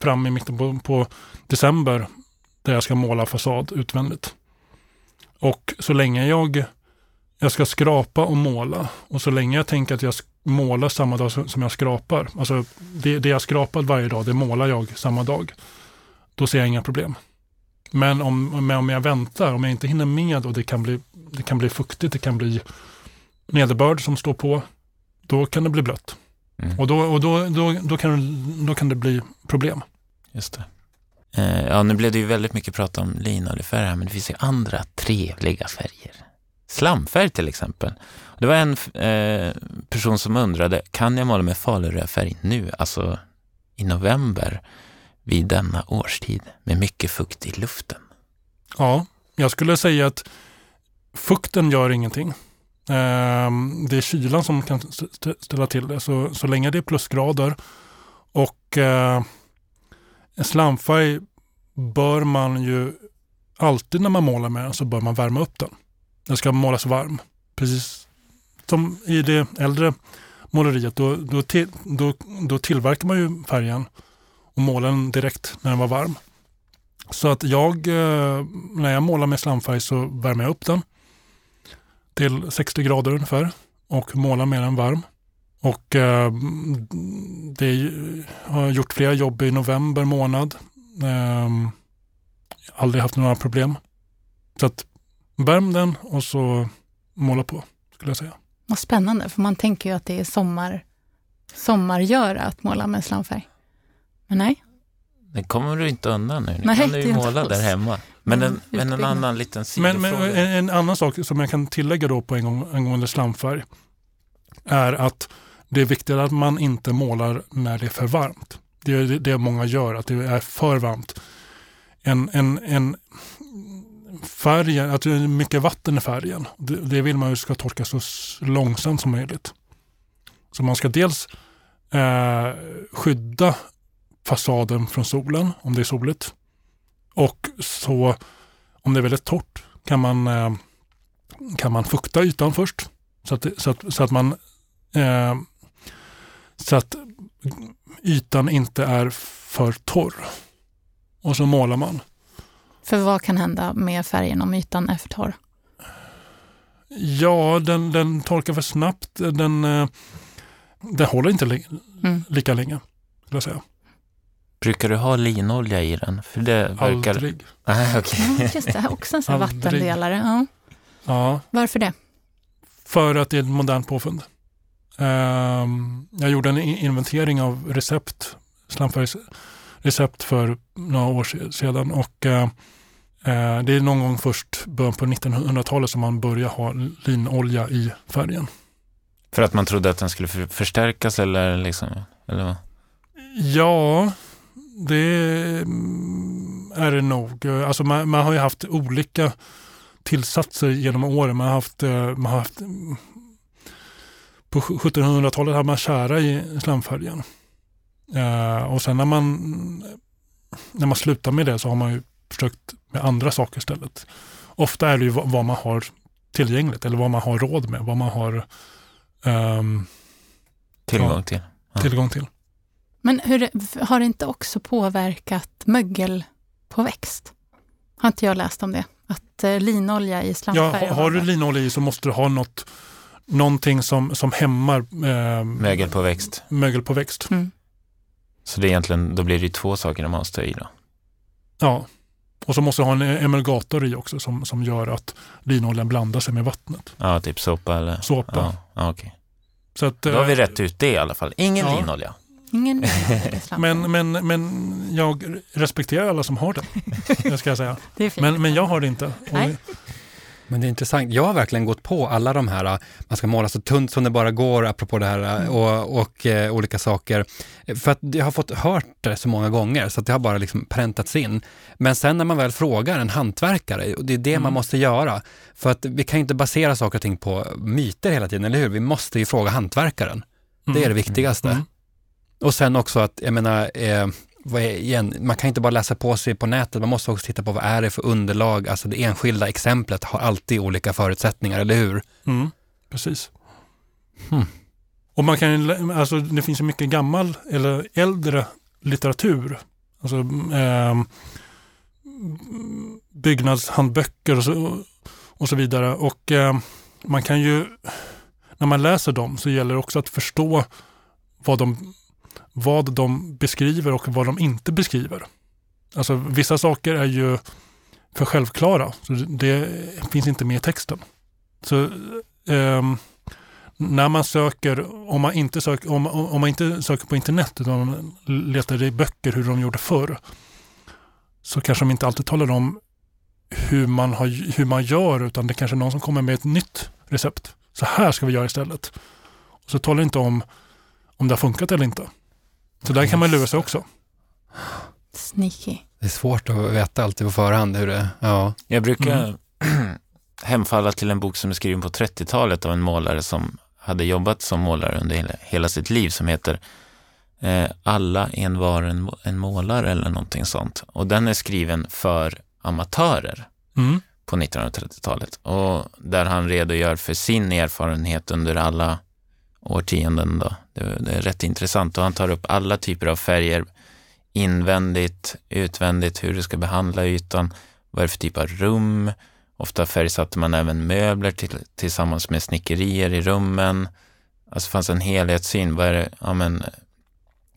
fram i mitten på, på, december där jag ska måla fasad utvändigt. Och så länge jag, jag ska skrapa och måla och så länge jag tänker att jag målar samma dag som jag skrapar, alltså det, det jag skrapat varje dag, det målar jag samma dag. Då ser jag inga problem. Men om, men om jag väntar, om jag inte hinner med och det kan bli, det kan bli fuktigt, det kan bli nederbörd som står på, då kan det bli blött. Mm. Och, då, och då, då, då, kan, då kan det bli problem. Just det. Eh, ja, nu blev det ju väldigt mycket prat om linoljefärg här, men det finns ju andra trevliga färger. Slamfärg till exempel. Det var en eh, person som undrade, kan jag måla med falurödfärg nu, alltså i november, vid denna årstid, med mycket fukt i luften? Ja, jag skulle säga att fukten gör ingenting. Ehm, det är kylan som kan ställa till det. Så, så länge det är plusgrader och eh, en slamfärg bör man ju alltid när man målar med den så bör man värma upp den. Den ska målas varm. Precis som i det äldre måleriet. Då, då, till, då, då tillverkar man ju färgen och måla den direkt när den var varm. Så att jag, eh, när jag målar med slamfärg så värmer jag upp den till 60 grader ungefär och målar med den varm. Och eh, det har jag gjort flera jobb i november månad. Eh, aldrig haft några problem. Så att värm den och så måla på, skulle jag säga. Vad spännande, för man tänker ju att det är sommar, sommargöra att måla med slamfärg. Men nej. Det kommer du inte undan nu. Nu nej, kan du ju måla där hemma. Men en, men en annan liten sidofråga. Men, men en, en, annan sak som jag kan tillägga då på en gång angående slamfärg är att Det är viktigt att man inte målar när det är för varmt. Det är det många gör, att det är för varmt. En, en, en färgen, att det är mycket vatten i färgen. Det, det vill man ju ska torka så långsamt som möjligt. Så man ska dels eh, skydda fasaden från solen om det är soligt. Och så om det är väldigt torrt kan man, eh, kan man fukta ytan först. Så att, så att, så att man eh, så att ytan inte är för torr. Och så målar man. För vad kan hända med färgen om ytan är för torr? Ja, den, den torkar för snabbt. Den, eh, den håller inte li mm. lika länge. Jag säga. Brukar du ha linolja i den? För det verkar... Aldrig. Ah, okay. ja, just det, också en sån vattendelare. Ja. ja. Varför det? För att det är ett modernt påfund. Um, jag gjorde en inventering av recept, slamfärgsrecept för några år sedan och uh, uh, det är någon gång först början på 1900-talet som man börjar ha linolja i färgen. För att man trodde att den skulle förstärkas eller liksom? Eller vad? Ja, det är det nog. Alltså man, man, har ju haft olika tillsatser genom åren. Man har haft, eh, man har haft på 1700-talet hade man kära i slamfärgen. Uh, och sen när man, när man slutar med det så har man ju försökt med andra saker istället. Ofta är det ju vad man har tillgängligt eller vad man har råd med, vad man har um, tillgång till. Ja. Tillgång till. Men hur, har det inte också påverkat mögel på växt? Har inte jag läst om det? Att eh, linolja i slamfärg? Ja, har du linolja i så måste du ha något, någonting som, som hämmar eh, mögel på växt. Mögel på växt. Mm. Så det är egentligen, då blir det två saker de måste i då? Ja, och så måste du ha en emulgator i också som, som gör att linoljan blandar sig med vattnet. Ja, typ såpa eller? Såpa. Ja, ja, okay. Så att, då har vi eh, rätt ut det i alla fall. Ingen ja. linolja. Ingen men, men, men jag respekterar alla som har det, det ska jag säga. Men, men jag har det inte. Nej. Men det är intressant. Jag har verkligen gått på alla de här, man ska måla så tunt som det bara går, apropå det här, mm. och, och eh, olika saker. För att jag har fått hört det så många gånger, så att det har bara liksom präntats in. Men sen när man väl frågar en hantverkare, och det är det mm. man måste göra, för att vi kan inte basera saker och ting på myter hela tiden, eller hur? Vi måste ju fråga hantverkaren. Mm. Det är det mm. viktigaste. Mm. Och sen också att, jag menar, eh, igen, man kan inte bara läsa på sig på nätet, man måste också titta på vad är det för underlag, alltså det enskilda exemplet har alltid olika förutsättningar, eller hur? Mm, precis. Hmm. Och man kan, alltså det finns ju mycket gammal eller äldre litteratur, alltså eh, byggnadshandböcker och så, och så vidare. Och eh, man kan ju, när man läser dem så gäller det också att förstå vad de vad de beskriver och vad de inte beskriver. Alltså vissa saker är ju för självklara, så det finns inte med i texten. Så eh, när man söker, om man, inte söker om, om man inte söker på internet utan letar i böcker hur de gjorde förr, så kanske de inte alltid talar om hur man, har, hur man gör, utan det kanske är någon som kommer med ett nytt recept. Så här ska vi göra istället. Och så talar det inte om om det har funkat eller inte. Så där kan man lura sig också. Sneaky. Det är svårt att veta alltid på förhand hur det ja. Jag brukar mm. hemfalla till en bok som är skriven på 30-talet av en målare som hade jobbat som målare under hela sitt liv som heter eh, Alla en var en, en målare eller någonting sånt. Och den är skriven för amatörer mm. på 1930-talet. Och där han redogör för sin erfarenhet under alla årtionden. Då. Det, det, är rätt intressant och han tar upp alla typer av färger, invändigt, utvändigt, hur du ska behandla ytan, vad är det för typ av rum. Ofta färgsatte man även möbler till, tillsammans med snickerier i rummen. Alltså det fanns en helhetssyn. Vad är det, ja, men,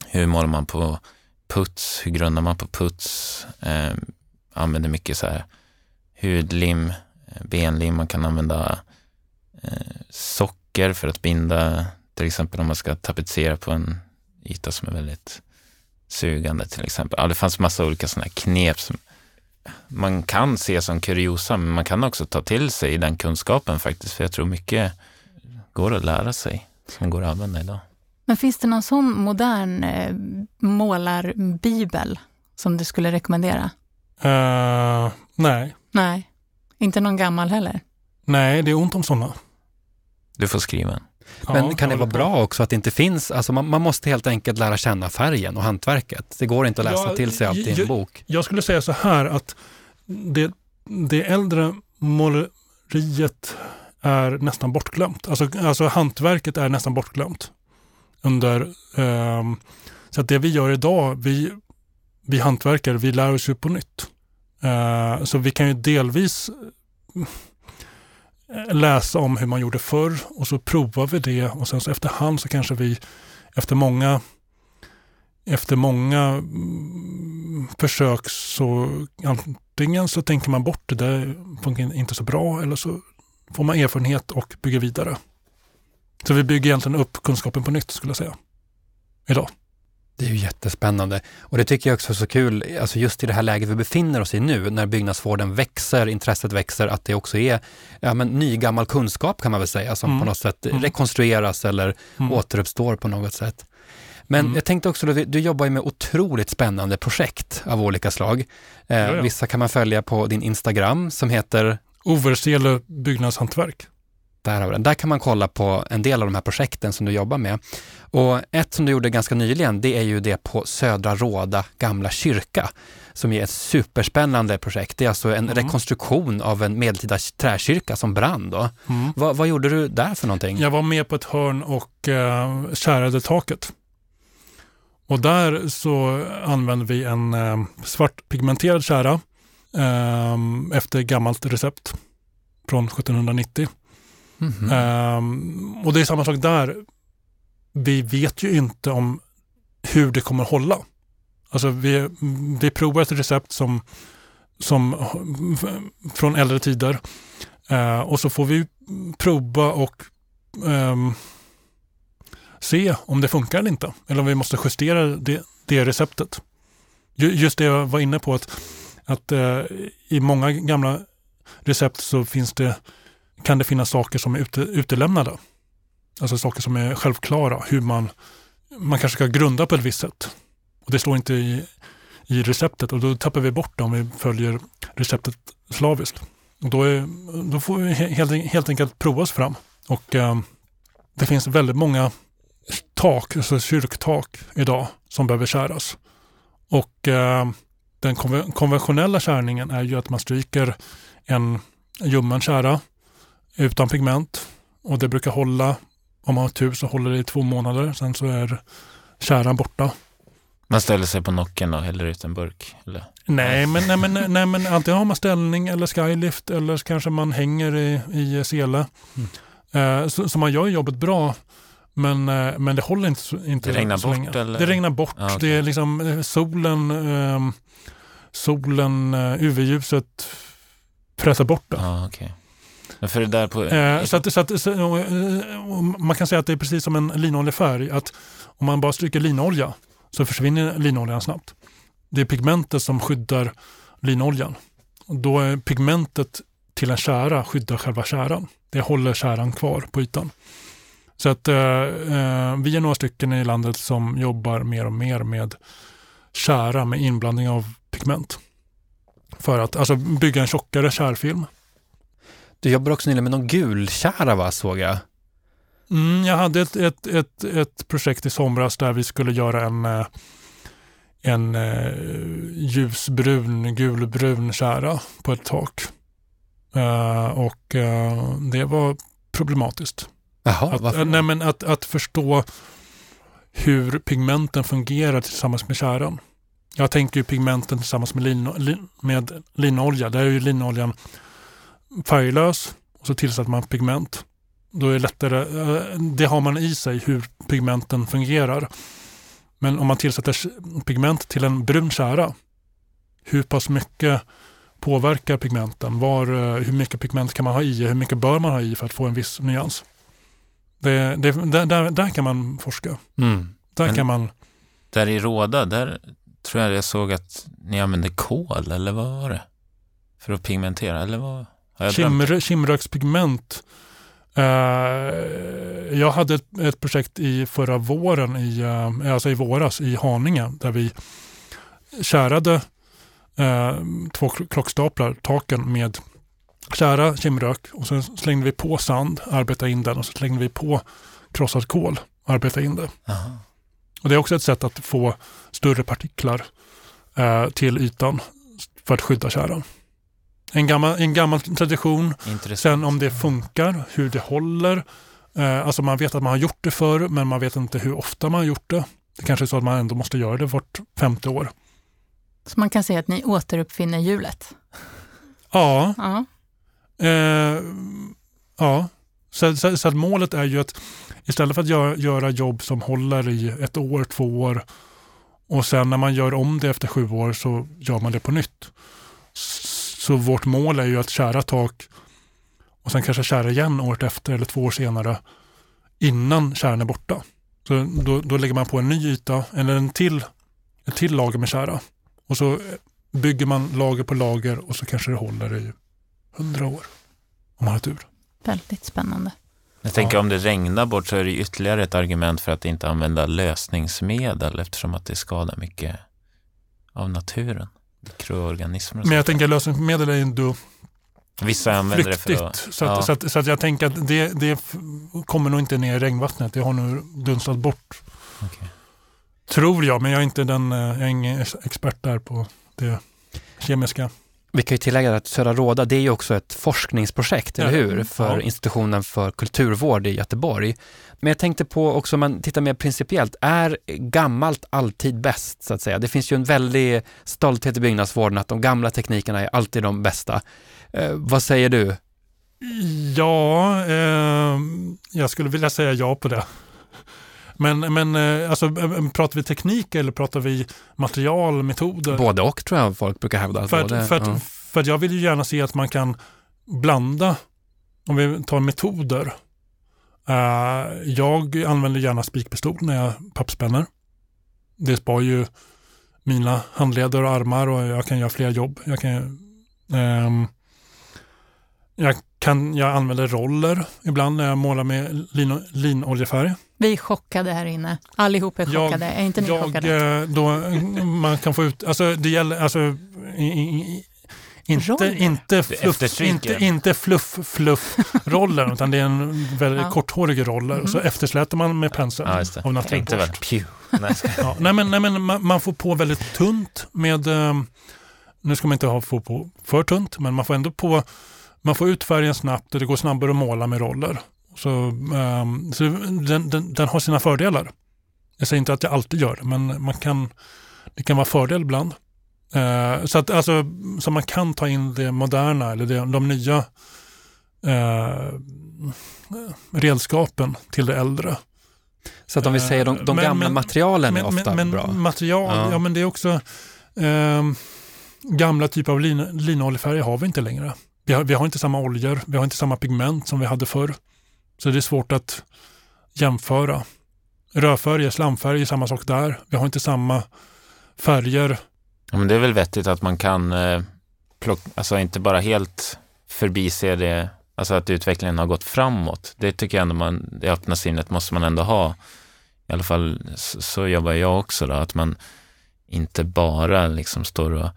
hur målar man på puts? Hur grundar man på puts? Eh, använder mycket så här hudlim, eh, benlim, man kan använda eh, socker för att binda, till exempel om man ska tapetsera på en yta som är väldigt sugande till exempel. Ja, det fanns massa olika sådana knep som man kan se som kuriosa, men man kan också ta till sig den kunskapen faktiskt, för jag tror mycket går att lära sig som går att använda idag. Men finns det någon sån modern eh, målarbibel som du skulle rekommendera? Uh, nej. Nej, inte någon gammal heller? Nej, det är ont om sådana. Du får skriva en. Men Ja, kan det vara på. bra också att det inte finns, alltså man, man måste helt enkelt lära känna färgen och hantverket. Det går inte att läsa Ja, till sig allt i en bok. Jag skulle säga så här att det, det äldre måleriet är nästan bortglömt. Alltså, alltså hantverket är nästan bortglömt. Under, ehm, så att det vi gör idag, vi, vi hantverkare, vi lär oss ju på nytt. Eh, så vi kan ju delvis eh, läsa om hur man gjorde förr och så provar vi det och sen så efterhand så kanske vi efter många efter många mm, försök så antingen så tänker man bort det där funkar inte så bra eller så får man erfarenhet och bygger vidare. Så vi bygger egentligen upp kunskapen på nytt skulle jag säga. Idag. Det är ju jättespännande. Och det tycker jag också är så kul, alltså just i det här läget vi befinner oss i nu, när byggnadsvården växer, intresset växer, att det också är ja, men, ny gammal kunskap kan man väl säga, som Mm. på något sätt Mm. rekonstrueras eller Mm. återuppstår på något sätt. Men Mm. jag tänkte också, du, du jobbar ju med otroligt spännande projekt av olika slag. Eh, Ja, ja. Vissa kan man följa på din Instagram som heter Oversele byggnadshantverk. Där, har vi den. Där kan man kolla på en del av de här projekten som du jobbar med. Och ett som du gjorde ganska nyligen, det är ju det på Södra Råda gamla kyrka, som är ett superspännande projekt. Det är alltså en Mm. rekonstruktion av en medeltida träkyrka som brann. Då. Mm. Vad, vad gjorde du där för någonting? Jag var med på ett hörn och eh, kärade taket. Och där så använde vi en eh, svartpigmenterad kära eh, efter gammalt recept från 1790. Mhm. Ehm, och det är samma sak där. Vi vet ju inte om hur det kommer att hålla. Alltså vi, vi provar ett recept som, som från äldre tider Eh, och så får vi prova och eh, se om det funkar eller inte. Eller om vi måste justera det, det receptet. Just det jag var inne på att, att eh, i många gamla recept så finns det, kan det finnas saker som är ute, utelämnade. Alltså saker som är självklara. Hur man, man kanske ska grunda på ett visst sätt. Och det står inte i, i receptet och då tappar vi bort det om vi följer receptet slaviskt. Och då, är, då får vi helt, helt enkelt prova oss fram. Och eh, det finns väldigt många tak, alltså kyrktak idag som behöver käras. Och eh, den konventionella kärningen är ju att man stryker en ljummen kära utan pigment. Och det brukar hålla, om man har tur så håller det i två månader. Sen så är käran borta. Man ställer sig på nocken och häller ut en burk. Eller? Nej men, nej, men, nej, men antingen har man ställning eller skylift eller så kanske man hänger i, i sele. Eh, så, så man gör jobbet bra. Men, eh, men det håller inte, inte Det regnar så bort, länge. eller? Det regnar bort. Ja, okej. Det är liksom eh, solen, eh, solen eh, UV-ljuset pressar bort det. Ja, okej. För det där på... Eh, så att, så att, så, eh, och man kan säga att det är precis som en linoljefärg. Att om man bara stryker linolja så försvinner linoljan snabbt. Det är pigmentet som skyddar linoljan. Då är pigmentet till en kära skyddar själva käran. Det håller käran kvar på ytan. Så att eh, eh, vi är några stycken i landet som jobbar mer och mer med kära med inblandning av pigment. För att alltså, bygga en tjockare kärfilm. Du jobbar också nyligen med någon gulkära va, såg jag? Mm, jag hade ett, ett, ett, ett projekt i somras där vi skulle göra en, eh, en eh, ljusbrun, gulbrun kära på ett tak. Eh, och det var problematiskt. Jaha, Att, nej, men att, att förstå hur pigmenten fungerar tillsammans med käran. Jag tänker ju pigmenten tillsammans med, lin, med linolja. Där är ju linoljan färglös och så tillsätter man pigment. Då är det lättare, eh, det har man i sig hur pigmenten fungerar. Men om man tillsätter pigment till en brun kära, hur pass mycket påverkar pigmenten? Var, eh, hur mycket pigment kan man ha i? Hur mycket bör man ha i för att få en viss nyans? Det, det, där, där, där kan man forska. Mm. Där Men- kan man, Där i Råda, där tror jag jag såg att ni använde kol, eller vad var det? För att pigmentera, eller vad? Kimrökspigment Eh, jag hade ett, ett, projekt i förra våren, i, uh, alltså i våras i Haninge där vi kärade uh, två klockstaplar, taken med kära kimrök och sen slängde vi på sand, arbetade in den och så slängde vi på krossad kol, arbetade in det. Aha. Och Det är också ett sätt att få större partiklar uh, till ytan för att skydda kärran. En gammal, en gammal tradition. Sen om det funkar, hur det håller. Eh, alltså man vet att man har gjort det förr, men man vet inte hur ofta man har gjort det. Det kanske är så att man ändå måste göra det vart femte år. Så man kan säga att ni återuppfinner hjulet? Ja. Ja. Eh, ja. Så, så, så, att målet är ju att istället för att göra, göra jobb som håller i ett år, två år och sen när man gör om det efter sju år så gör man det på nytt. Så vårt mål är ju att kära tak och sen kanske kära igen året efter eller två år senare innan kärran är borta. Så då, då lägger man på en ny yta eller en till, ett till lager med kära. Och så bygger man lager på lager och så kanske det håller i hundra år. Om man har tur. Väldigt spännande. Jag tänker ja. om det regnar bort så är det ytterligare ett argument för att inte använda lösningsmedel eftersom att det skadar mycket av naturen mikroorganismer. Men jag tänker lösningsmedel är ändå Vissa använder flyktigt. det för att... Så, att, ja. så, att, så att jag tänker att det, det kommer nog inte ner i regnvattnet. Det har nog dunstat bort. Okay. Tror jag, men jag är inte den, eh, jag är ingen expert där på det kemiska. Vi kan ju tillägga att Södra Råda, det är ju också ett forskningsprojekt, ja. eller hur? För ja. institutionen för kulturvård i Göteborg. Men jag tänkte på också, om man tittar mer principiellt, är gammalt alltid bäst, så att säga? Det finns ju en väldig stolthet i byggnadsvården att de gamla teknikerna är alltid de bästa. Eh, vad säger du? Ja, eh, jag skulle vilja säga ja på det. Men, men eh, alltså, eh, pratar vi teknik eller pratar vi material, metoder? Både och tror jag folk brukar hävda. För, både, för, att, ja. för att jag vill ju gärna se att man kan blanda, om vi tar metoder. Uh, jag använder gärna spikpistol när jag pappspänner. Det spar ju mina handleder och armar och jag kan göra fler jobb. Jag kan, um, jag, kan, jag använder roller ibland när jag målar med lin, linoljefärg. Vi är chockade här inne. Allihop är chockade. Jag, är inte ni jag, chockade? Eh, då, man kan få ut, alltså det gäller, alltså i, i, inte, inte, fluff, inte, inte fluff, fluff rollen utan det är en väldigt ja. korthårig roller. Mm. Så eftersläter man med penseln ja, av naturborst. Nej, ja, nej, men, nej, men man, man, får på väldigt tunt med, um, nu ska man inte ha, få på för tunt, men man får ändå på, man får ut färgen snabbt och det går snabbare att måla med roller. Så, um, så den, den, den, har sina fördelar. Jag säger inte att jag alltid gör det, men man kan, det kan vara fördel ibland. Uh, så, att, alltså, så man kan ta in det moderna eller det, de nya uh, redskapen till det äldre. Så att om vi säger de, de men, gamla men, materialen men, är ofta men, bra? Material, ja. ja. men det är också uh, gamla typer av lin, linoljefärger har vi inte längre. Vi har, vi har inte samma oljor, vi har inte samma pigment som vi hade förr. Så det är svårt att jämföra. Rödfärg, slamfärg är samma sak där. Vi har inte samma färger. Ja, men det är väl vettigt att man kan eh, plocka, alltså inte bara helt förbise det, alltså att utvecklingen har gått framåt. Det tycker jag ändå man, det öppna sinnet måste man ändå ha. I alla fall så, så jobbar jag också då, att man inte bara liksom står och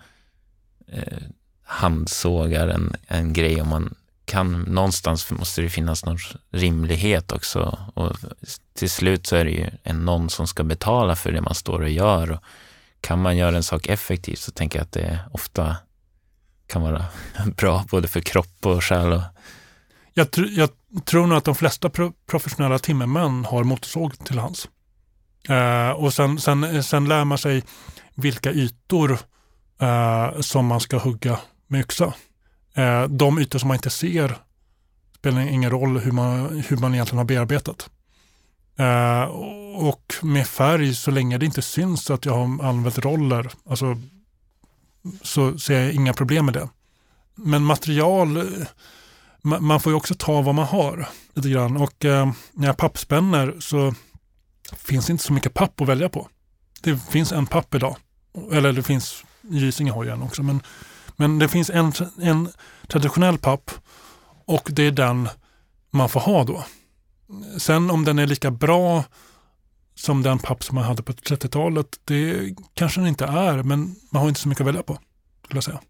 eh, handsågar en, en grej om man kan, någonstans måste det finnas någon rimlighet också. Och till slut så är det ju en någon som ska betala för det man står och gör. Och kan man göra en sak effektivt så tänker jag att det ofta kan vara bra både för kropp och själ. Och... Jag, tr jag tror nog att de flesta pro professionella timmermän har motorsåg till hands. Eh, och sen, sen, sen lär man sig vilka ytor eh, som man ska hugga med yxa. Eh, de ytor som man inte ser spelar ingen roll hur man, hur man egentligen har bearbetat. Eh, och med färg, så länge det inte syns att jag har använt roller, alltså, så ser jag inga problem med det. Men material, eh, man får ju också ta vad man har lite grann. Och eh, när jag pappspänner så finns det inte så mycket papp att välja på. Det finns en papp idag. Eller det finns, Gysinge har ju en också, men men det finns en, en traditionell papp och det är den man får ha då. Sen om den är lika bra som den papp som man hade på 30-talet, det kanske den inte är, men man har inte så mycket att välja på. Skulle jag säga.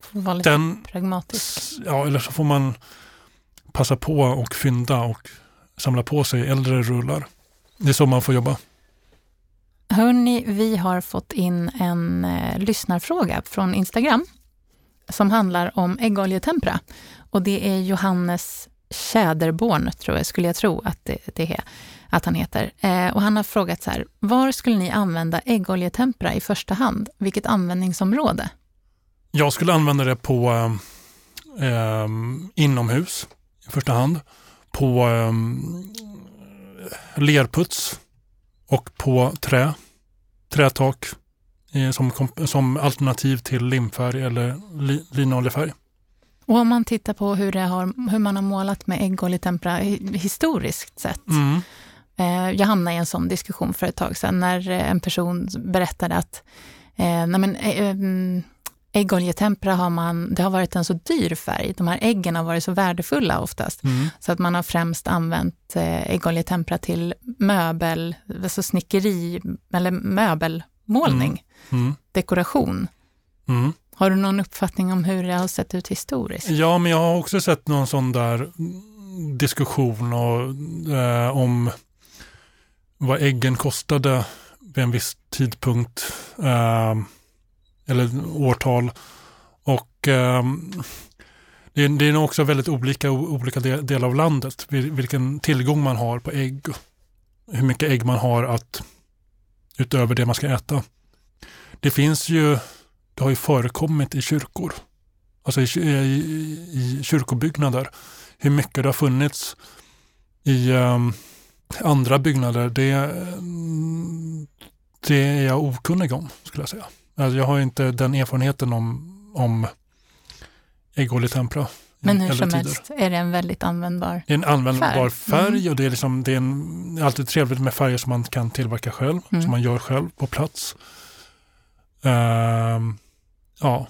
Får vara lite Den, pragmatisk. ja, eller så får man passa på och fynda och samla på sig äldre rullar. Det är så man får jobba. Hörni, vi har fått in en eh, lyssnarfråga från Instagram som handlar om äggoljetempera. Och det är Johannes Tjäderborn, tror jag, skulle jag tro att det, det är, att han heter. Eh, och han har frågat så här, var skulle ni använda äggoljetempera i första hand? Vilket användningsområde? Jag skulle använda det på eh, eh inomhus i första hand. På eh, lerputs och på trä. Trätak eh, som, som alternativ till limfärg eller li, linoljefärg. Och om man tittar på hur, det har, hur man har målat med hi- historiskt sett. Mm. Eh, jag hamnade i en sån diskussion för ett tag sedan när eh, en person berättade att eh, nej men, eh, mm, äggoljetempera har man, det har varit en så dyr färg. De här äggen har varit så värdefulla oftast. Mm. Så att man har främst använt eh, äggoljetempera till möbel, alltså snickeri eller möbelmålning, Mm. dekoration. Har du någon uppfattning om hur det har sett ut historiskt? Ja, men jag har också sett någon sån där diskussion och, eh, om vad äggen kostade vid en viss tidpunkt eh, eller årtal. Och eh, det, är, det är nog också väldigt olika i olika delar av landet, vilken tillgång man har på ägg. Hur mycket ägg man har att utöver det man ska äta. Det finns ju, det har ju förekommit i kyrkor alltså i, i, i kyrkobyggnader. Hur mycket det har funnits i um, andra byggnader, det, mm, det är jag okunnig om, skulle jag säga. Alltså, jag har inte den erfarenheten om, om äggoljetempera. i Men hur som tider. helst är det en väldigt användbar Det är en användbar Färg. färg, Mm. och det är, liksom, det är en, alltid trevligt med färger som man kan tillverka själv, Mm. som man gör själv på plats. Ehm, ja,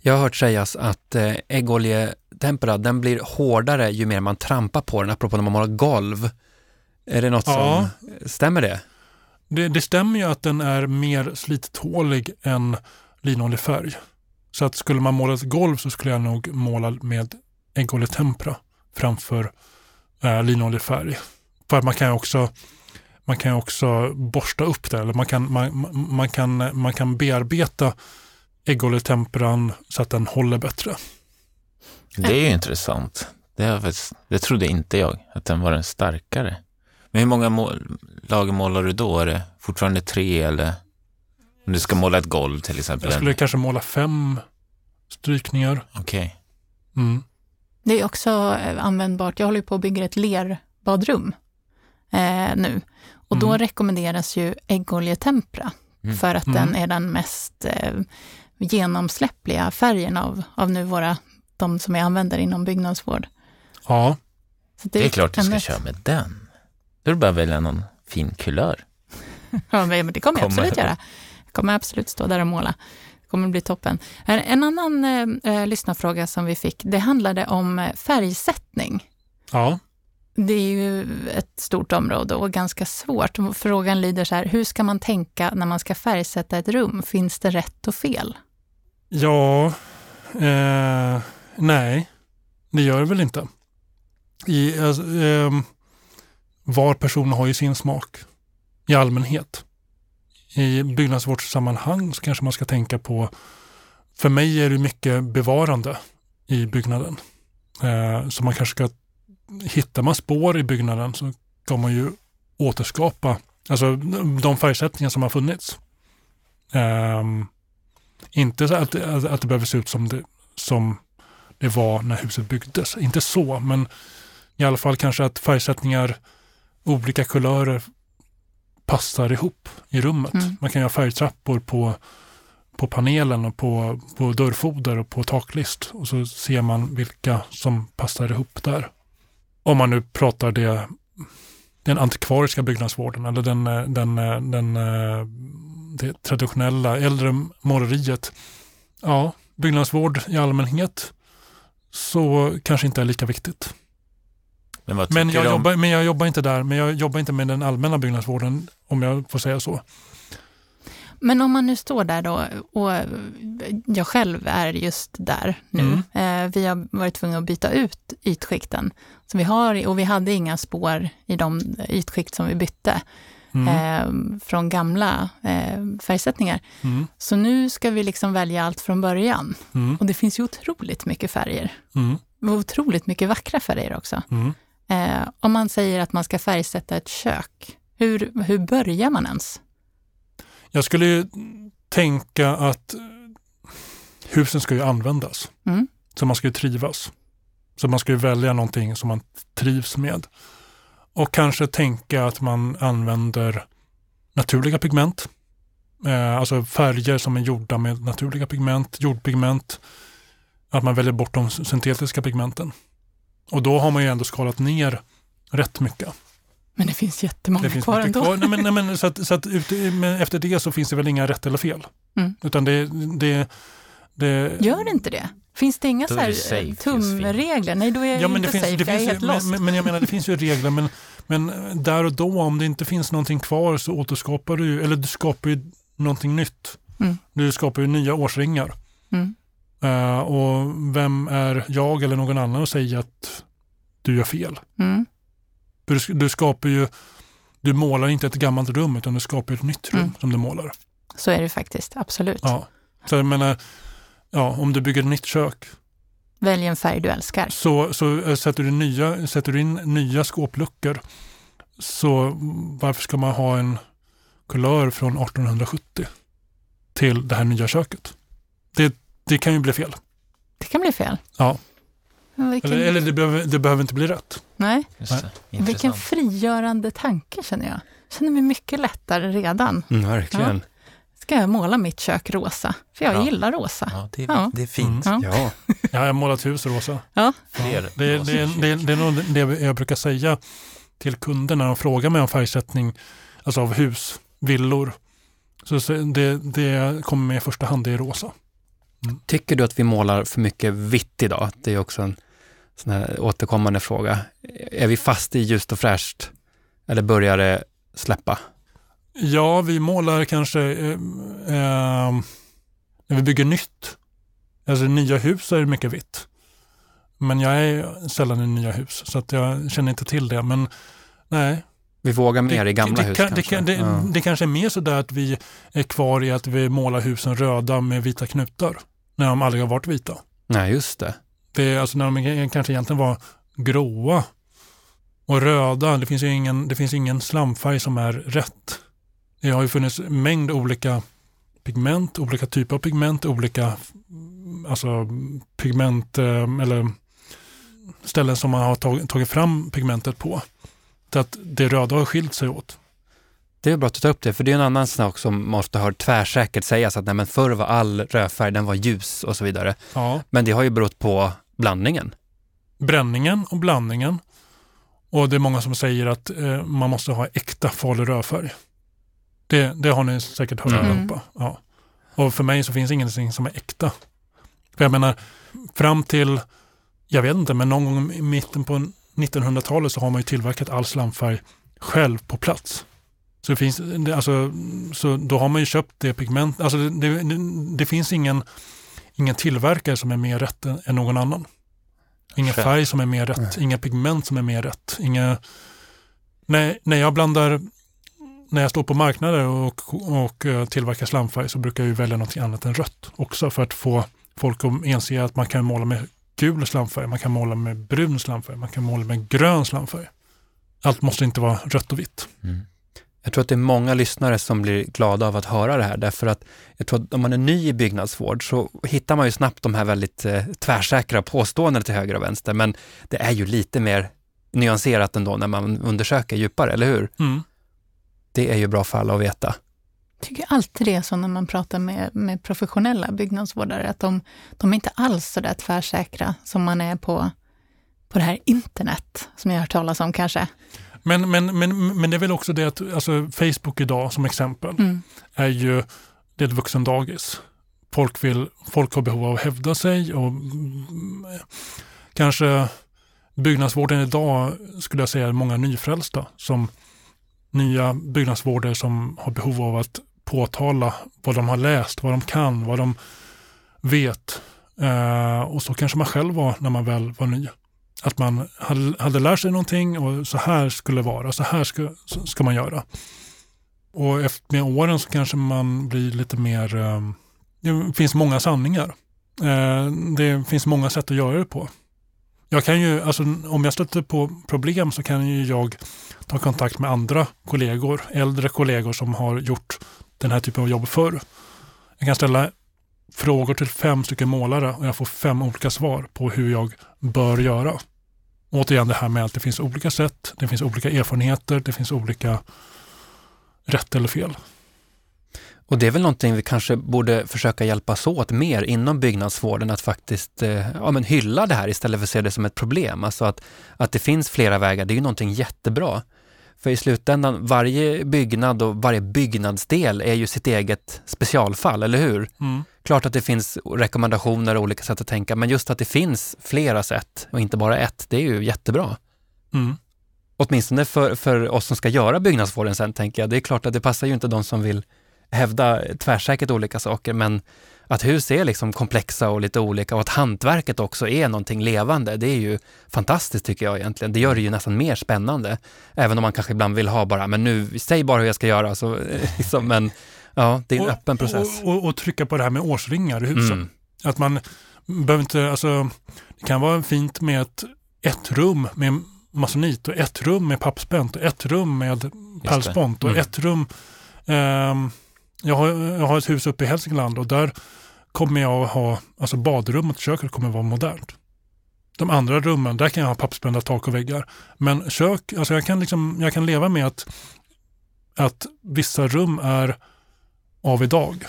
Jag har hört sägas att eh, äggoljetempera, den blir hårdare ju mer man trampar på den, apropå när man målar golv. Är det något Ja. som, stämmer det? Det, det stämmer ju att den är mer slittålig än linoljefärg. Så att skulle man måla ett golv så skulle jag nog måla med äggoljetempera framför eh, linoljefärg. För att man kan ju också, man kan också borsta upp det, eller man kan, man- man kan, man kan bearbeta äggoljetemperan så att den håller bättre. Det är ju intressant. Det, faktiskt, det trodde inte jag, att den var den starkare. Men hur många mål, lager målar du då? Är det fortfarande tre eller? Om du ska måla ett golv till exempel. Jag skulle kanske måla fem strykningar. Okej. Mm. Det är också eh, användbart. Jag håller ju på att bygga ett lerbadrum eh, nu. Och då Mm. rekommenderas ju äggoljetempera Mm. för att Mm. den är den mest eh, genomsläppliga färgen av, av nu våra, de som jag använder inom byggnadsvård. Ja, Så Det är klart du ska ett- köra med den. Då är det bara att välja någon fin kulör. Ja, men det kommer jag Kommer. absolut göra. Jag kommer absolut stå där och måla. Det kommer bli toppen. En en annan eh, eh, lyssnarfråga som vi fick, det handlade om eh, färgsättning. ja. Det är ju ett stort område och ganska svårt. Frågan lyder så här, hur ska man tänka när man ska färgsätta ett rum? Finns det rätt och fel? Ja, eh, nej, det gör det väl inte. I, eh, ehm, var person har ju sin smak i allmänhet. I byggnadsvårdssammanhang så kanske man ska tänka på, för mig är det mycket bevarande i byggnaden. Eh, så man kanske ska, hittar man spår i byggnaden så ska man ju återskapa, alltså de färgsättningar som har funnits. Ehm, inte så att, det- att, att det behöver se ut som det, som det var när huset byggdes. Inte så, men i alla fall kanske att färgsättningar, olika kulörer passar ihop i rummet. Mm. Man kan göra färgtrappor på, på panelen och på, på dörrfoder och på taklist. Och så ser man vilka som passar ihop där. Om man nu pratar det, den antikvariska byggnadsvården eller den, den, eh, den, eh, det traditionella äldre måleriet. Ja, byggnadsvård i allmänhet så kanske inte är lika viktigt. Men Men jag, om... jobbar, men jag jobbar inte där, men jag jobbar inte med den allmänna byggnadsvården om jag får säga så. Men om man nu står där då och jag själv är just där nu. Mm. Eh, vi har varit tvungna att byta ut ytskikten. Så vi har, och vi hade inga spår i de ytskikt som vi bytte Mm. eh, från gamla eh, färgsättningar. Mm. Så nu ska vi liksom välja allt från början. Mm. Och det finns ju otroligt mycket färger. Mm. Och otroligt mycket vackra färger också. Eh, om man säger att man ska färgsätta ett kök, hur, hur börjar man ens? Jag skulle ju tänka att husen ska ju användas. Mm. Så man ska ju trivas. Så man ska ju välja någonting som man trivs med. Och kanske tänka att man använder naturliga pigment. Eh, alltså färger som är gjorda med naturliga pigment, jordpigment. Att man väljer bort de syntetiska pigmenten. Och då har man ju ändå skalat ner rätt mycket. Men det finns jättemånga Det finns kvar ändå. kvar. Nej, men, nej, men, så att, så att men efter det så finns det väl inga rätt eller fel. Mm. Utan det, det, det, Gör det inte det? Finns det inga så är här tumregler? Nej, då är jag Ja, men inte det finns, safe, det jag är finns helt lost. men, men, jag menar, det finns ju regler, men, men där och då, om det inte finns någonting kvar så återskapar du ju, eller du skapar ju någonting nytt. Mm. Du skapar ju nya årsringar. Mm. Eh, och vem är jag eller någon annan att säga att du gör fel? Mm. Du, du skapar ju, du målar inte ett gammalt rum utan du skapar ett nytt rum Mm. som du målar. Så är det faktiskt, absolut. Ja. Så jag menar, ja, om du bygger ett nytt kök Välj en färg du älskar. så, så eh, sätter, du nya, sätter du in nya skåpluckor så varför ska man ha en kulör från 1870 till det här nya köket? Det, det kan ju bli fel. Det kan bli fel. Ja. Vilken, Eller, eller det, behöver, det behöver inte bli rätt. nej, vilken frigörande tanke känner jag. Känner mig mycket lättare redan. Mm, verkligen. Ska jag måla mitt kök rosa? För jag Ja. gillar rosa. Ja, det är, Ja. det är fint. Ja. Ja. Jag har målat hus rosa. Ja. Fler Det, rosa det, det, det, det är nog det jag brukar säga till kunder när de frågar mig om färgsättning alltså av hus, villor. Så det, det kommer med i första hand, det är rosa. Tycker du att vi målar för mycket vitt idag? Det är också en sån här återkommande fråga. Är vi fast i ljust och fräscht? Eller börjar det släppa? Ja, vi målar kanske eh, eh, när vi bygger nytt. Alltså nya hus är det mycket vitt. Men jag är sällan i nya hus så att jag känner inte till det. Men nej, Vi vågar mer i gamla det, hus kan, kanske? det, det, Ja. det kanske är mer så där att vi är kvar i att vi målar husen röda med vita knutar. När de aldrig har varit vita. Nej, just det. Det alltså när de kanske egentligen var gråa och röda. Det finns ju ingen, det finns ingen slamfärg som är rätt. Det har ju funnits en mängd olika pigment, olika typer av pigment, olika alltså, pigment eh, eller ställen som man har tagit, tagit fram pigmentet på. Så att det röda har skilt sig åt. Det är bra att du tar upp det, för det är en annan sak som man ofta hör tvärsäkert sägas att nej, men förr var all rödfärg, den var ljus och så vidare. Ja. Men det har ju berott på blandningen. bränningen och blandningen. Och det är många som säger att eh, man måste ha äkta farlig rödfärg. Det, det har ni säkert hört Mm. allihopa. Ja. Och för mig så finns ingenting som är äkta. För jag menar, fram till, jag vet inte, men någon gång i mitten på 1900-talet så har man ju tillverkat all slamfärg själv på plats. Så, det finns, det, alltså, så då har man ju köpt det pigment, alltså det, det, det, finns ingen, ingen tillverkare som är mer rätt än, än någon annan. Ingen färg som är mer rätt, inga pigment som är mer rätt. Inga, när, när jag blandar, när jag står på marknader och, och eh, tillverkar slamfärg så brukar jag välja något annat än rött också för att få folk att inse att man kan måla med gul slamfärg, man kan måla med brun slamfärg, man kan måla med grön slamfärg. Allt måste inte vara rött och vitt. Mm. Jag tror att det är många lyssnare som blir glada av att höra det här, därför att jag tror att om man är ny i byggnadsvård så hittar man ju snabbt de här väldigt eh, tvärsäkra påståendena till höger och vänster, men det är ju lite mer nyanserat ändå när man undersöker djupare, eller hur? Mm. Det är ju bra för alla att veta. Jag tycker alltid det är så när man pratar med, med professionella byggnadsvårdare, att de, de är inte alls så där tvärsäkra som man är på, på det här internet, som jag har hört talas om kanske. Men, men, men, men det är väl också det att alltså, Facebook idag som exempel Mm. är ju det är ett vuxendagis. Folk, vill, folk har behov av att hävda sig och mm, kanske byggnadsvården idag skulle jag säga är många nyfrälsta som nya byggnadsvårdare som har behov av att påtala vad de har läst, vad de kan, vad de vet. Eh, och så kanske man själv var när man väl var ny. Att man hade, hade lärt sig någonting och så här skulle det vara, så här ska, ska man göra. Och efter, med åren så kanske man blir lite mer, eh, det finns många sanningar. Eh, det finns många sätt att göra det på. Jag kan ju, alltså, om jag stöter på problem så kan ju jag ta kontakt med andra kollegor, äldre kollegor som har gjort den här typen av jobb förr. Jag kan ställa frågor till fem stycken målare och jag får fem olika svar på hur jag bör göra. Återigen det här med att det finns olika sätt, det finns olika erfarenheter, det finns olika rätt eller fel. Och det är väl någonting vi kanske borde försöka hjälpas åt mer inom byggnadsvården, att faktiskt eh, ja, men hylla det här istället för att se det som ett problem. Alltså att, att det finns flera vägar, det är ju någonting jättebra. För i slutändan, varje byggnad och varje byggnadsdel är ju sitt eget specialfall, eller hur? Mm. Klart att det finns rekommendationer och olika sätt att tänka, men just att det finns flera sätt och inte bara ett, det är ju jättebra. Mm. Åtminstone för, för oss som ska göra byggnadsvården sen, tänker jag. Det är klart att det passar ju inte de som vill hävda tvärsäkert olika saker, men att hus är liksom komplexa och lite olika och att hantverket också är någonting levande, det är ju fantastiskt tycker jag egentligen. Det gör det ju nästan mer spännande. Även om man kanske ibland vill ha bara, men nu, säg bara hur jag ska göra. Så, liksom, men ja, det är en och, öppen process. Och, och, och, trycka på det här med årsringar i husen. Mm. Att man behöver inte, alltså det kan vara fint med ett, ett rum med masonit och ett rum med pappspänt och ett rum med pärlspont och Mm. ett rum ehm, jag, har, jag har ett hus uppe i Hälsingland och där kommer jag att ha, alltså badrummet och köket kommer att vara modernt. De andra rummen, där kan jag ha pappspända tak och väggar. Men kök, alltså jag kan, liksom, jag kan leva med att, att vissa rum är av idag.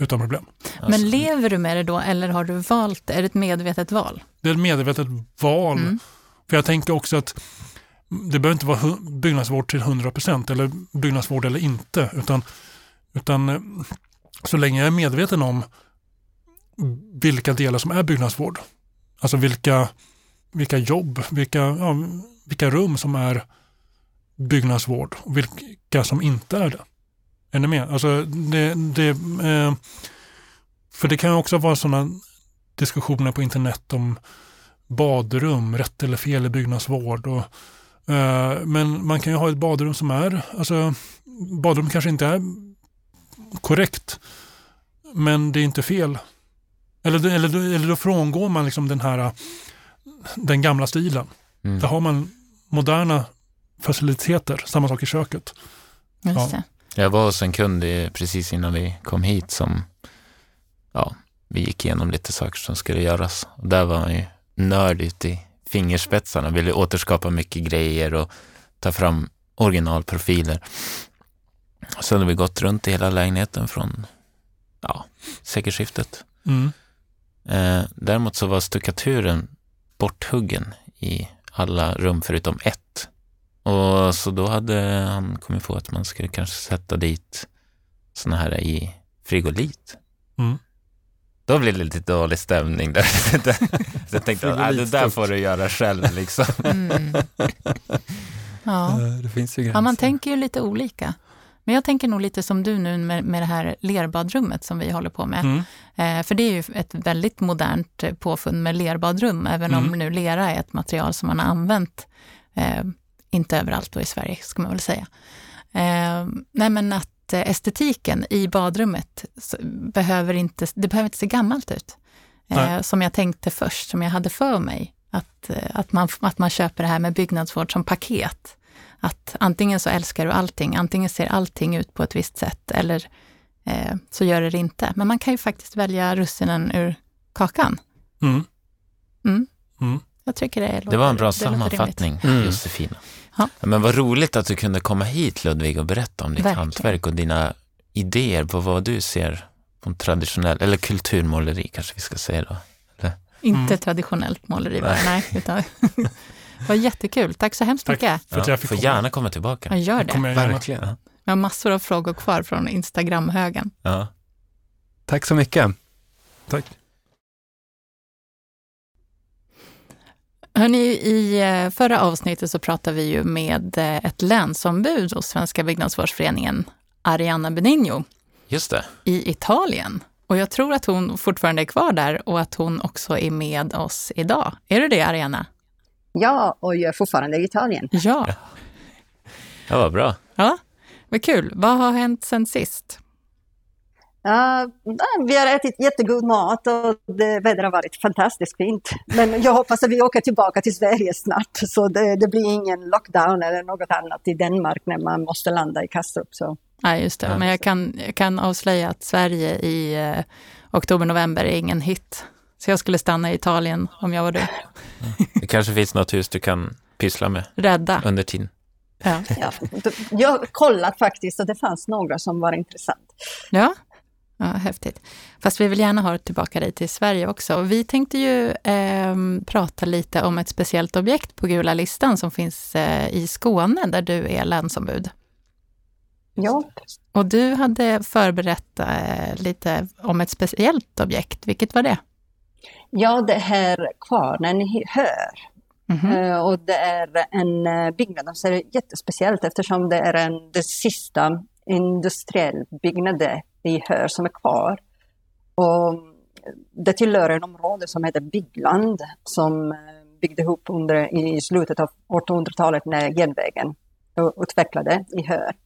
Utan problem. Alltså, Men lever du med det då eller har du valt, är det ett medvetet val? Det är ett medvetet val. Mm. För jag tänker också att det behöver inte vara byggnadsvård till 100% eller byggnadsvård eller inte. Utan, utan eh, så länge jag är medveten om vilka delar som är byggnadsvård. Alltså vilka, vilka jobb, vilka, ja, vilka rum som är byggnadsvård och vilka som inte är det. Är ni med? Alltså det, det, eh, för det kan också vara sådana diskussioner på internet om badrum, rätt eller fel i byggnadsvård. Och, eh, men man kan ju ha ett badrum som är, alltså badrum kanske inte är korrekt, men det är inte fel. Eller, eller, eller då frångår man liksom den här den gamla stilen. mm. Där har man moderna faciliteter, samma sak i köket. Ja. Jag var hos en kund i- precis innan vi kom hit som, ja, vi gick igenom lite saker som skulle göras. Och där var han ju nörd ut i fingerspetsarna, ville återskapa mycket grejer och ta fram originalprofiler. Så hade vi gått runt i hela lägenheten från, ja, sekelskiftet. Mm. Eh, däremot så var stuckaturen borthuggen i alla rum förutom ett. Och så då hade han kommit på att man skulle kanske sätta dit såna här i frigolit. Mm. Då blev det lite dålig stämning där. så jag tänkte att "Nej, det där får du göra själv liksom. Mm. Ja. Det finns ju ja, man tänker ju lite olika. Men jag tänker nog lite som du nu med, med det här lerbadrummet som vi håller på med. Mm. Eh, för det är ju ett väldigt modernt eh, påfund med lerbadrum, även om Mm. nu lera är ett material som man har använt, eh, inte överallt då i Sverige, ska man väl säga. Eh, nej men att eh, estetiken i badrummet behöver inte, det behöver inte se gammalt ut. Eh, som jag tänkte först, som jag hade för mig. Att, att, man, att man köper det här med byggnadsvård som paket. Att antingen så älskar du allting, antingen ser allting ut på ett visst sätt eller eh, så gör det det inte. Men man kan ju faktiskt välja russinen ur kakan. Mm. Mm. Mm. Jag tycker det låter Det var en bra sammanfattning, Mm. Josefina. Ja. Men vad roligt att du kunde komma hit Ludvig och berätta om ditt Verkligen. hantverk och dina idéer på vad du ser på traditionell, eller kulturmåleri kanske vi ska säga då. Inte Mm. traditionellt måleri Nej. nej. Utan var jättekul. Tack så hemskt Tack. mycket. För att Ja, jag fick får komma. gärna komma tillbaka. Jag gör det. Kommer jag gärna. Verkligen. Ja. Jag har massor av frågor kvar från Instagram-högen. Ja. Tack så mycket. Tack. Hörrni, I eh, förra avsnittet så pratade vi ju med eh, ett länsombud hos Svenska byggnadsvårdsföreningen, Arianna Benigno, Just det. i Italien. Och jag tror att hon fortfarande är kvar där och att hon också är med oss idag. Är du det, Arianna? Ja, och jag är fortfarande i Italien. Ja. Ja, vad bra. Ja, vad kul. Vad har hänt sen sist? Uh, vi har ätit jättegod mat och det vädret har varit fantastiskt fint. Men jag hoppas att vi åker tillbaka till Sverige snart, så det, det blir ingen lockdown eller något annat i Danmark när man måste landa i Kastrup. Så. Ja, just det. Men jag kan, jag kan avslöja att Sverige i eh, oktober-november är ingen hit. Så jag skulle stanna i Italien om jag var du. Det kanske finns något hus du kan pyssla med Rädda. under tiden. Ja. Ja, jag har kollat faktiskt och det fanns några som var intressant. Ja. ja, häftigt. Fast vi vill gärna ha tillbaka dig till Sverige också. Vi tänkte ju eh, prata lite om ett speciellt objekt på gula listan som finns eh, i Skåne där du är länsombud. Ja, Och du hade förberett eh, lite om ett speciellt objekt. Vilket var det? Ja det här kvarnen i Hör. Mhm. Eh, Och det är en eh, byggnad som är jättespeciellt eftersom det är en, det sista industriell byggnaden i Hör som är kvar. Och det tillhör en område som heter Byggland som eh, byggde ihop under, i slutet av 1800-talet när järnvägen utvecklade i Hör.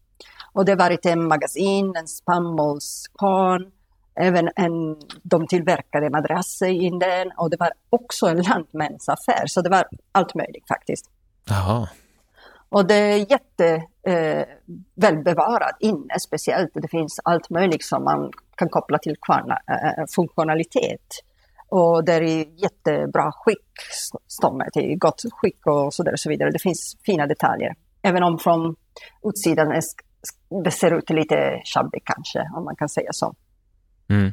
Och det har varit en magasin, en spannmålskvarn, även en, de tillverkade madrasser i den och det var också en lantmänsaffär, så det var allt möjligt faktiskt. Jaha. Och det är jätte eh, välbevarat inne speciellt. Det finns allt möjligt som man kan koppla till kvarna, eh, funktionalitet. Och det är i jättebra skick, ståndet i gott skick och så, där och så vidare. Det finns fina detaljer. Även om från utsidan är, det ser ut lite shabby kanske, om man kan säga så. Mm.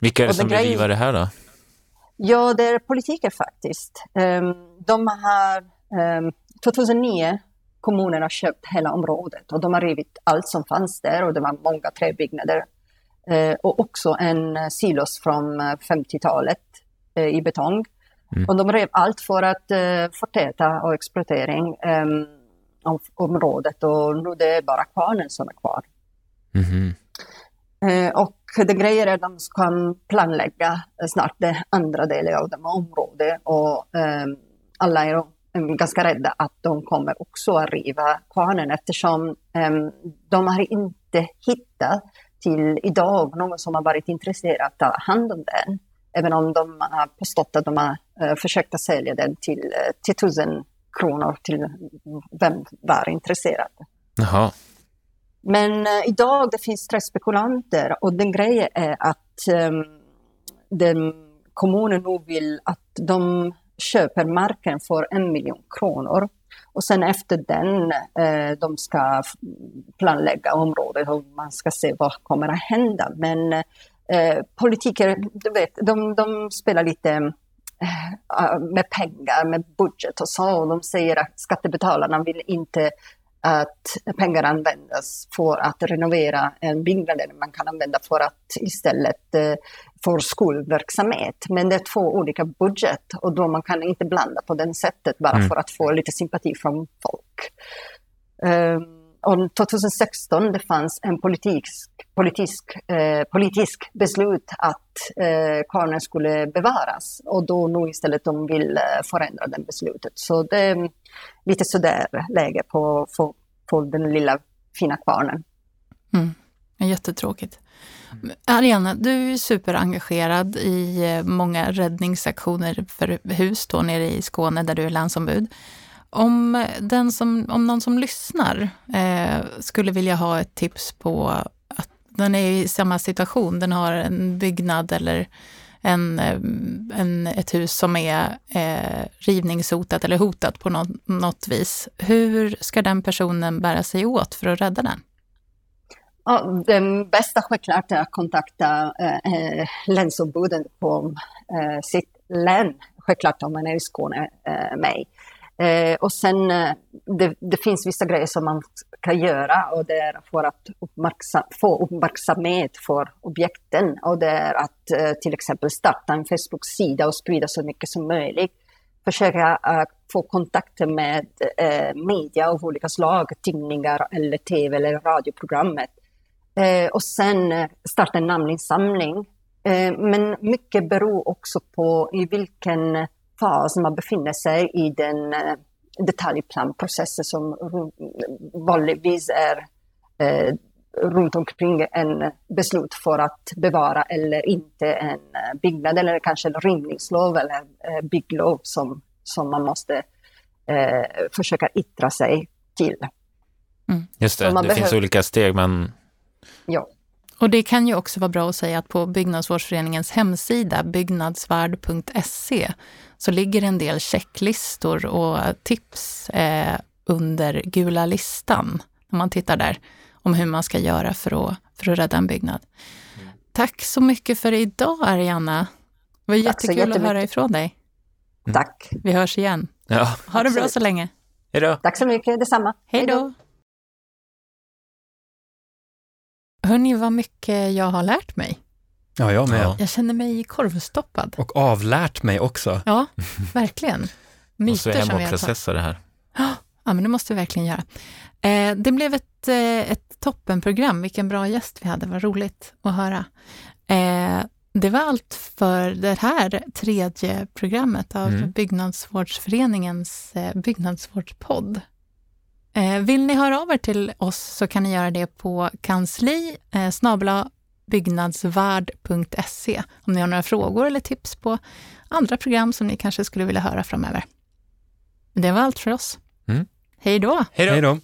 Vilka är det som det vill grej- riva det här då? Ja, det är politiker faktiskt. Ehm, De har, ehm, 2009 kommunen har köpt hela området och de har rivit allt som fanns där och det var många träbyggnader. Eh, Och också en eh, silos från eh, 50-talet eh, i betong. Mm. Och de rev allt för att eh, förtäta och exploatering ehm, av området och nu det är bara kvarnen som är kvar. Mhm. Eh, och det grejer är att de kan planlägga eh, snart den andra delen av det området och ehm, alla är ehm, ganska rädda att de kommer också att riva kvarnen eftersom ehm, de har inte hittat till idag någon som har varit intresserad att ta hand om den. Även om de har påstått att de har eh, försökt att sälja den till, eh, till tusen kronor till vem var intresserad. Jaha. Men eh, idag det finns tre spekulanter och den grejen är att ehm, den, kommunen nu vill att de köper marken för en miljon kronor. Och sen efter den, eh, de ska planlägga området och man ska se vad kommer att hända. Men eh, politiker, du vet, de, de spelar lite eh, med pengar, med budget och så. Och de säger att skattebetalarna vill inte att pengar användas för att renovera en byggnad, eller man kan använda för att istället eh, få skolverksamhet. Men det är två olika budget och då man kan inte blanda på det sättet bara Mm. för att få lite sympati från folk. Um, 2016 det fanns en politisk, politisk, eh, politisk beslut att eh, kvarnen skulle bevaras och då nu istället de vill förändra det beslutet. Så det är lite sådär läge på, på, på den lilla fina kvarnen. Mm. Jättetråkigt. Ariana, du är ju superengagerad i eh, många räddningsaktioner för hus då nere i Skåne där du är landsombud. Om, den som, om någon som lyssnar eh, skulle vilja ha ett tips på att den är i samma situation, den har en byggnad eller en, eh, en, ett hus som är eh, rivningshotat eller hotat på något, något vis. Hur ska den personen bära sig åt för att rädda den? Ja, det bästa självklart är att kontakta eh, eh, länsombuden på eh, sitt län, självklart om man är i Skåne eh, med. Eh, och sen eh, det, det finns vissa grejer som man kan göra och det är för att uppmärksam, få uppmärksamhet för objekten och det är att eh, till exempel starta en Facebook-sida och sprida så mycket som möjligt. försöka eh, få kontakter med eh, media av olika slag, tidningar eller tv eller radioprogrammet. Eh, och sen eh, starta en namninsamling. men mycket beror också på i vilken fas man befinner sig i den detaljplanprocessen som vanligtvis är runt omkring en beslut för att bevara eller inte en eh, byggnad eller kanske en rivningslov eller eh, bygglov som, som man måste eh, försöka yttra sig till. Mm. Just det, det behöver... finns olika steg men... Ja. Och det kan ju också vara bra att säga att på Byggnadsvårdsföreningens hemsida, byggnadsvärd.se, så ligger en del checklistor och tips eh, under gula listan, om man tittar där om hur man ska göra för att, för att rädda en byggnad. Mm. Tack så mycket för idag, Arianna. Det var jättekul att höra ifrån dig. Mm. Tack. Vi hörs igen. Ja. Ha det bra så länge. Hej då. Tack så mycket, detsamma. Hej då. Hörni, vad mycket jag har lärt mig. Ja, jag med. Jag känner mig korvstoppad. Och avlärt mig också. Ja, verkligen. Myter måste hem och processa det här. Ja, men det måste vi verkligen göra. Eh, det blev ett, eh, ett toppenprogram. Vilken bra gäst vi hade. Vad roligt att höra. Eh, det var allt för det här tredje programmet av mm. Byggnadsvårdsföreningens byggnadsvårdspodd. Vill ni höra av er till oss så kan ni göra det på kansli snabla byggnadsvärd.se om ni har några frågor eller tips på andra program som ni kanske skulle vilja höra framöver. Det var allt för oss. Mm. Hej då! Hej då!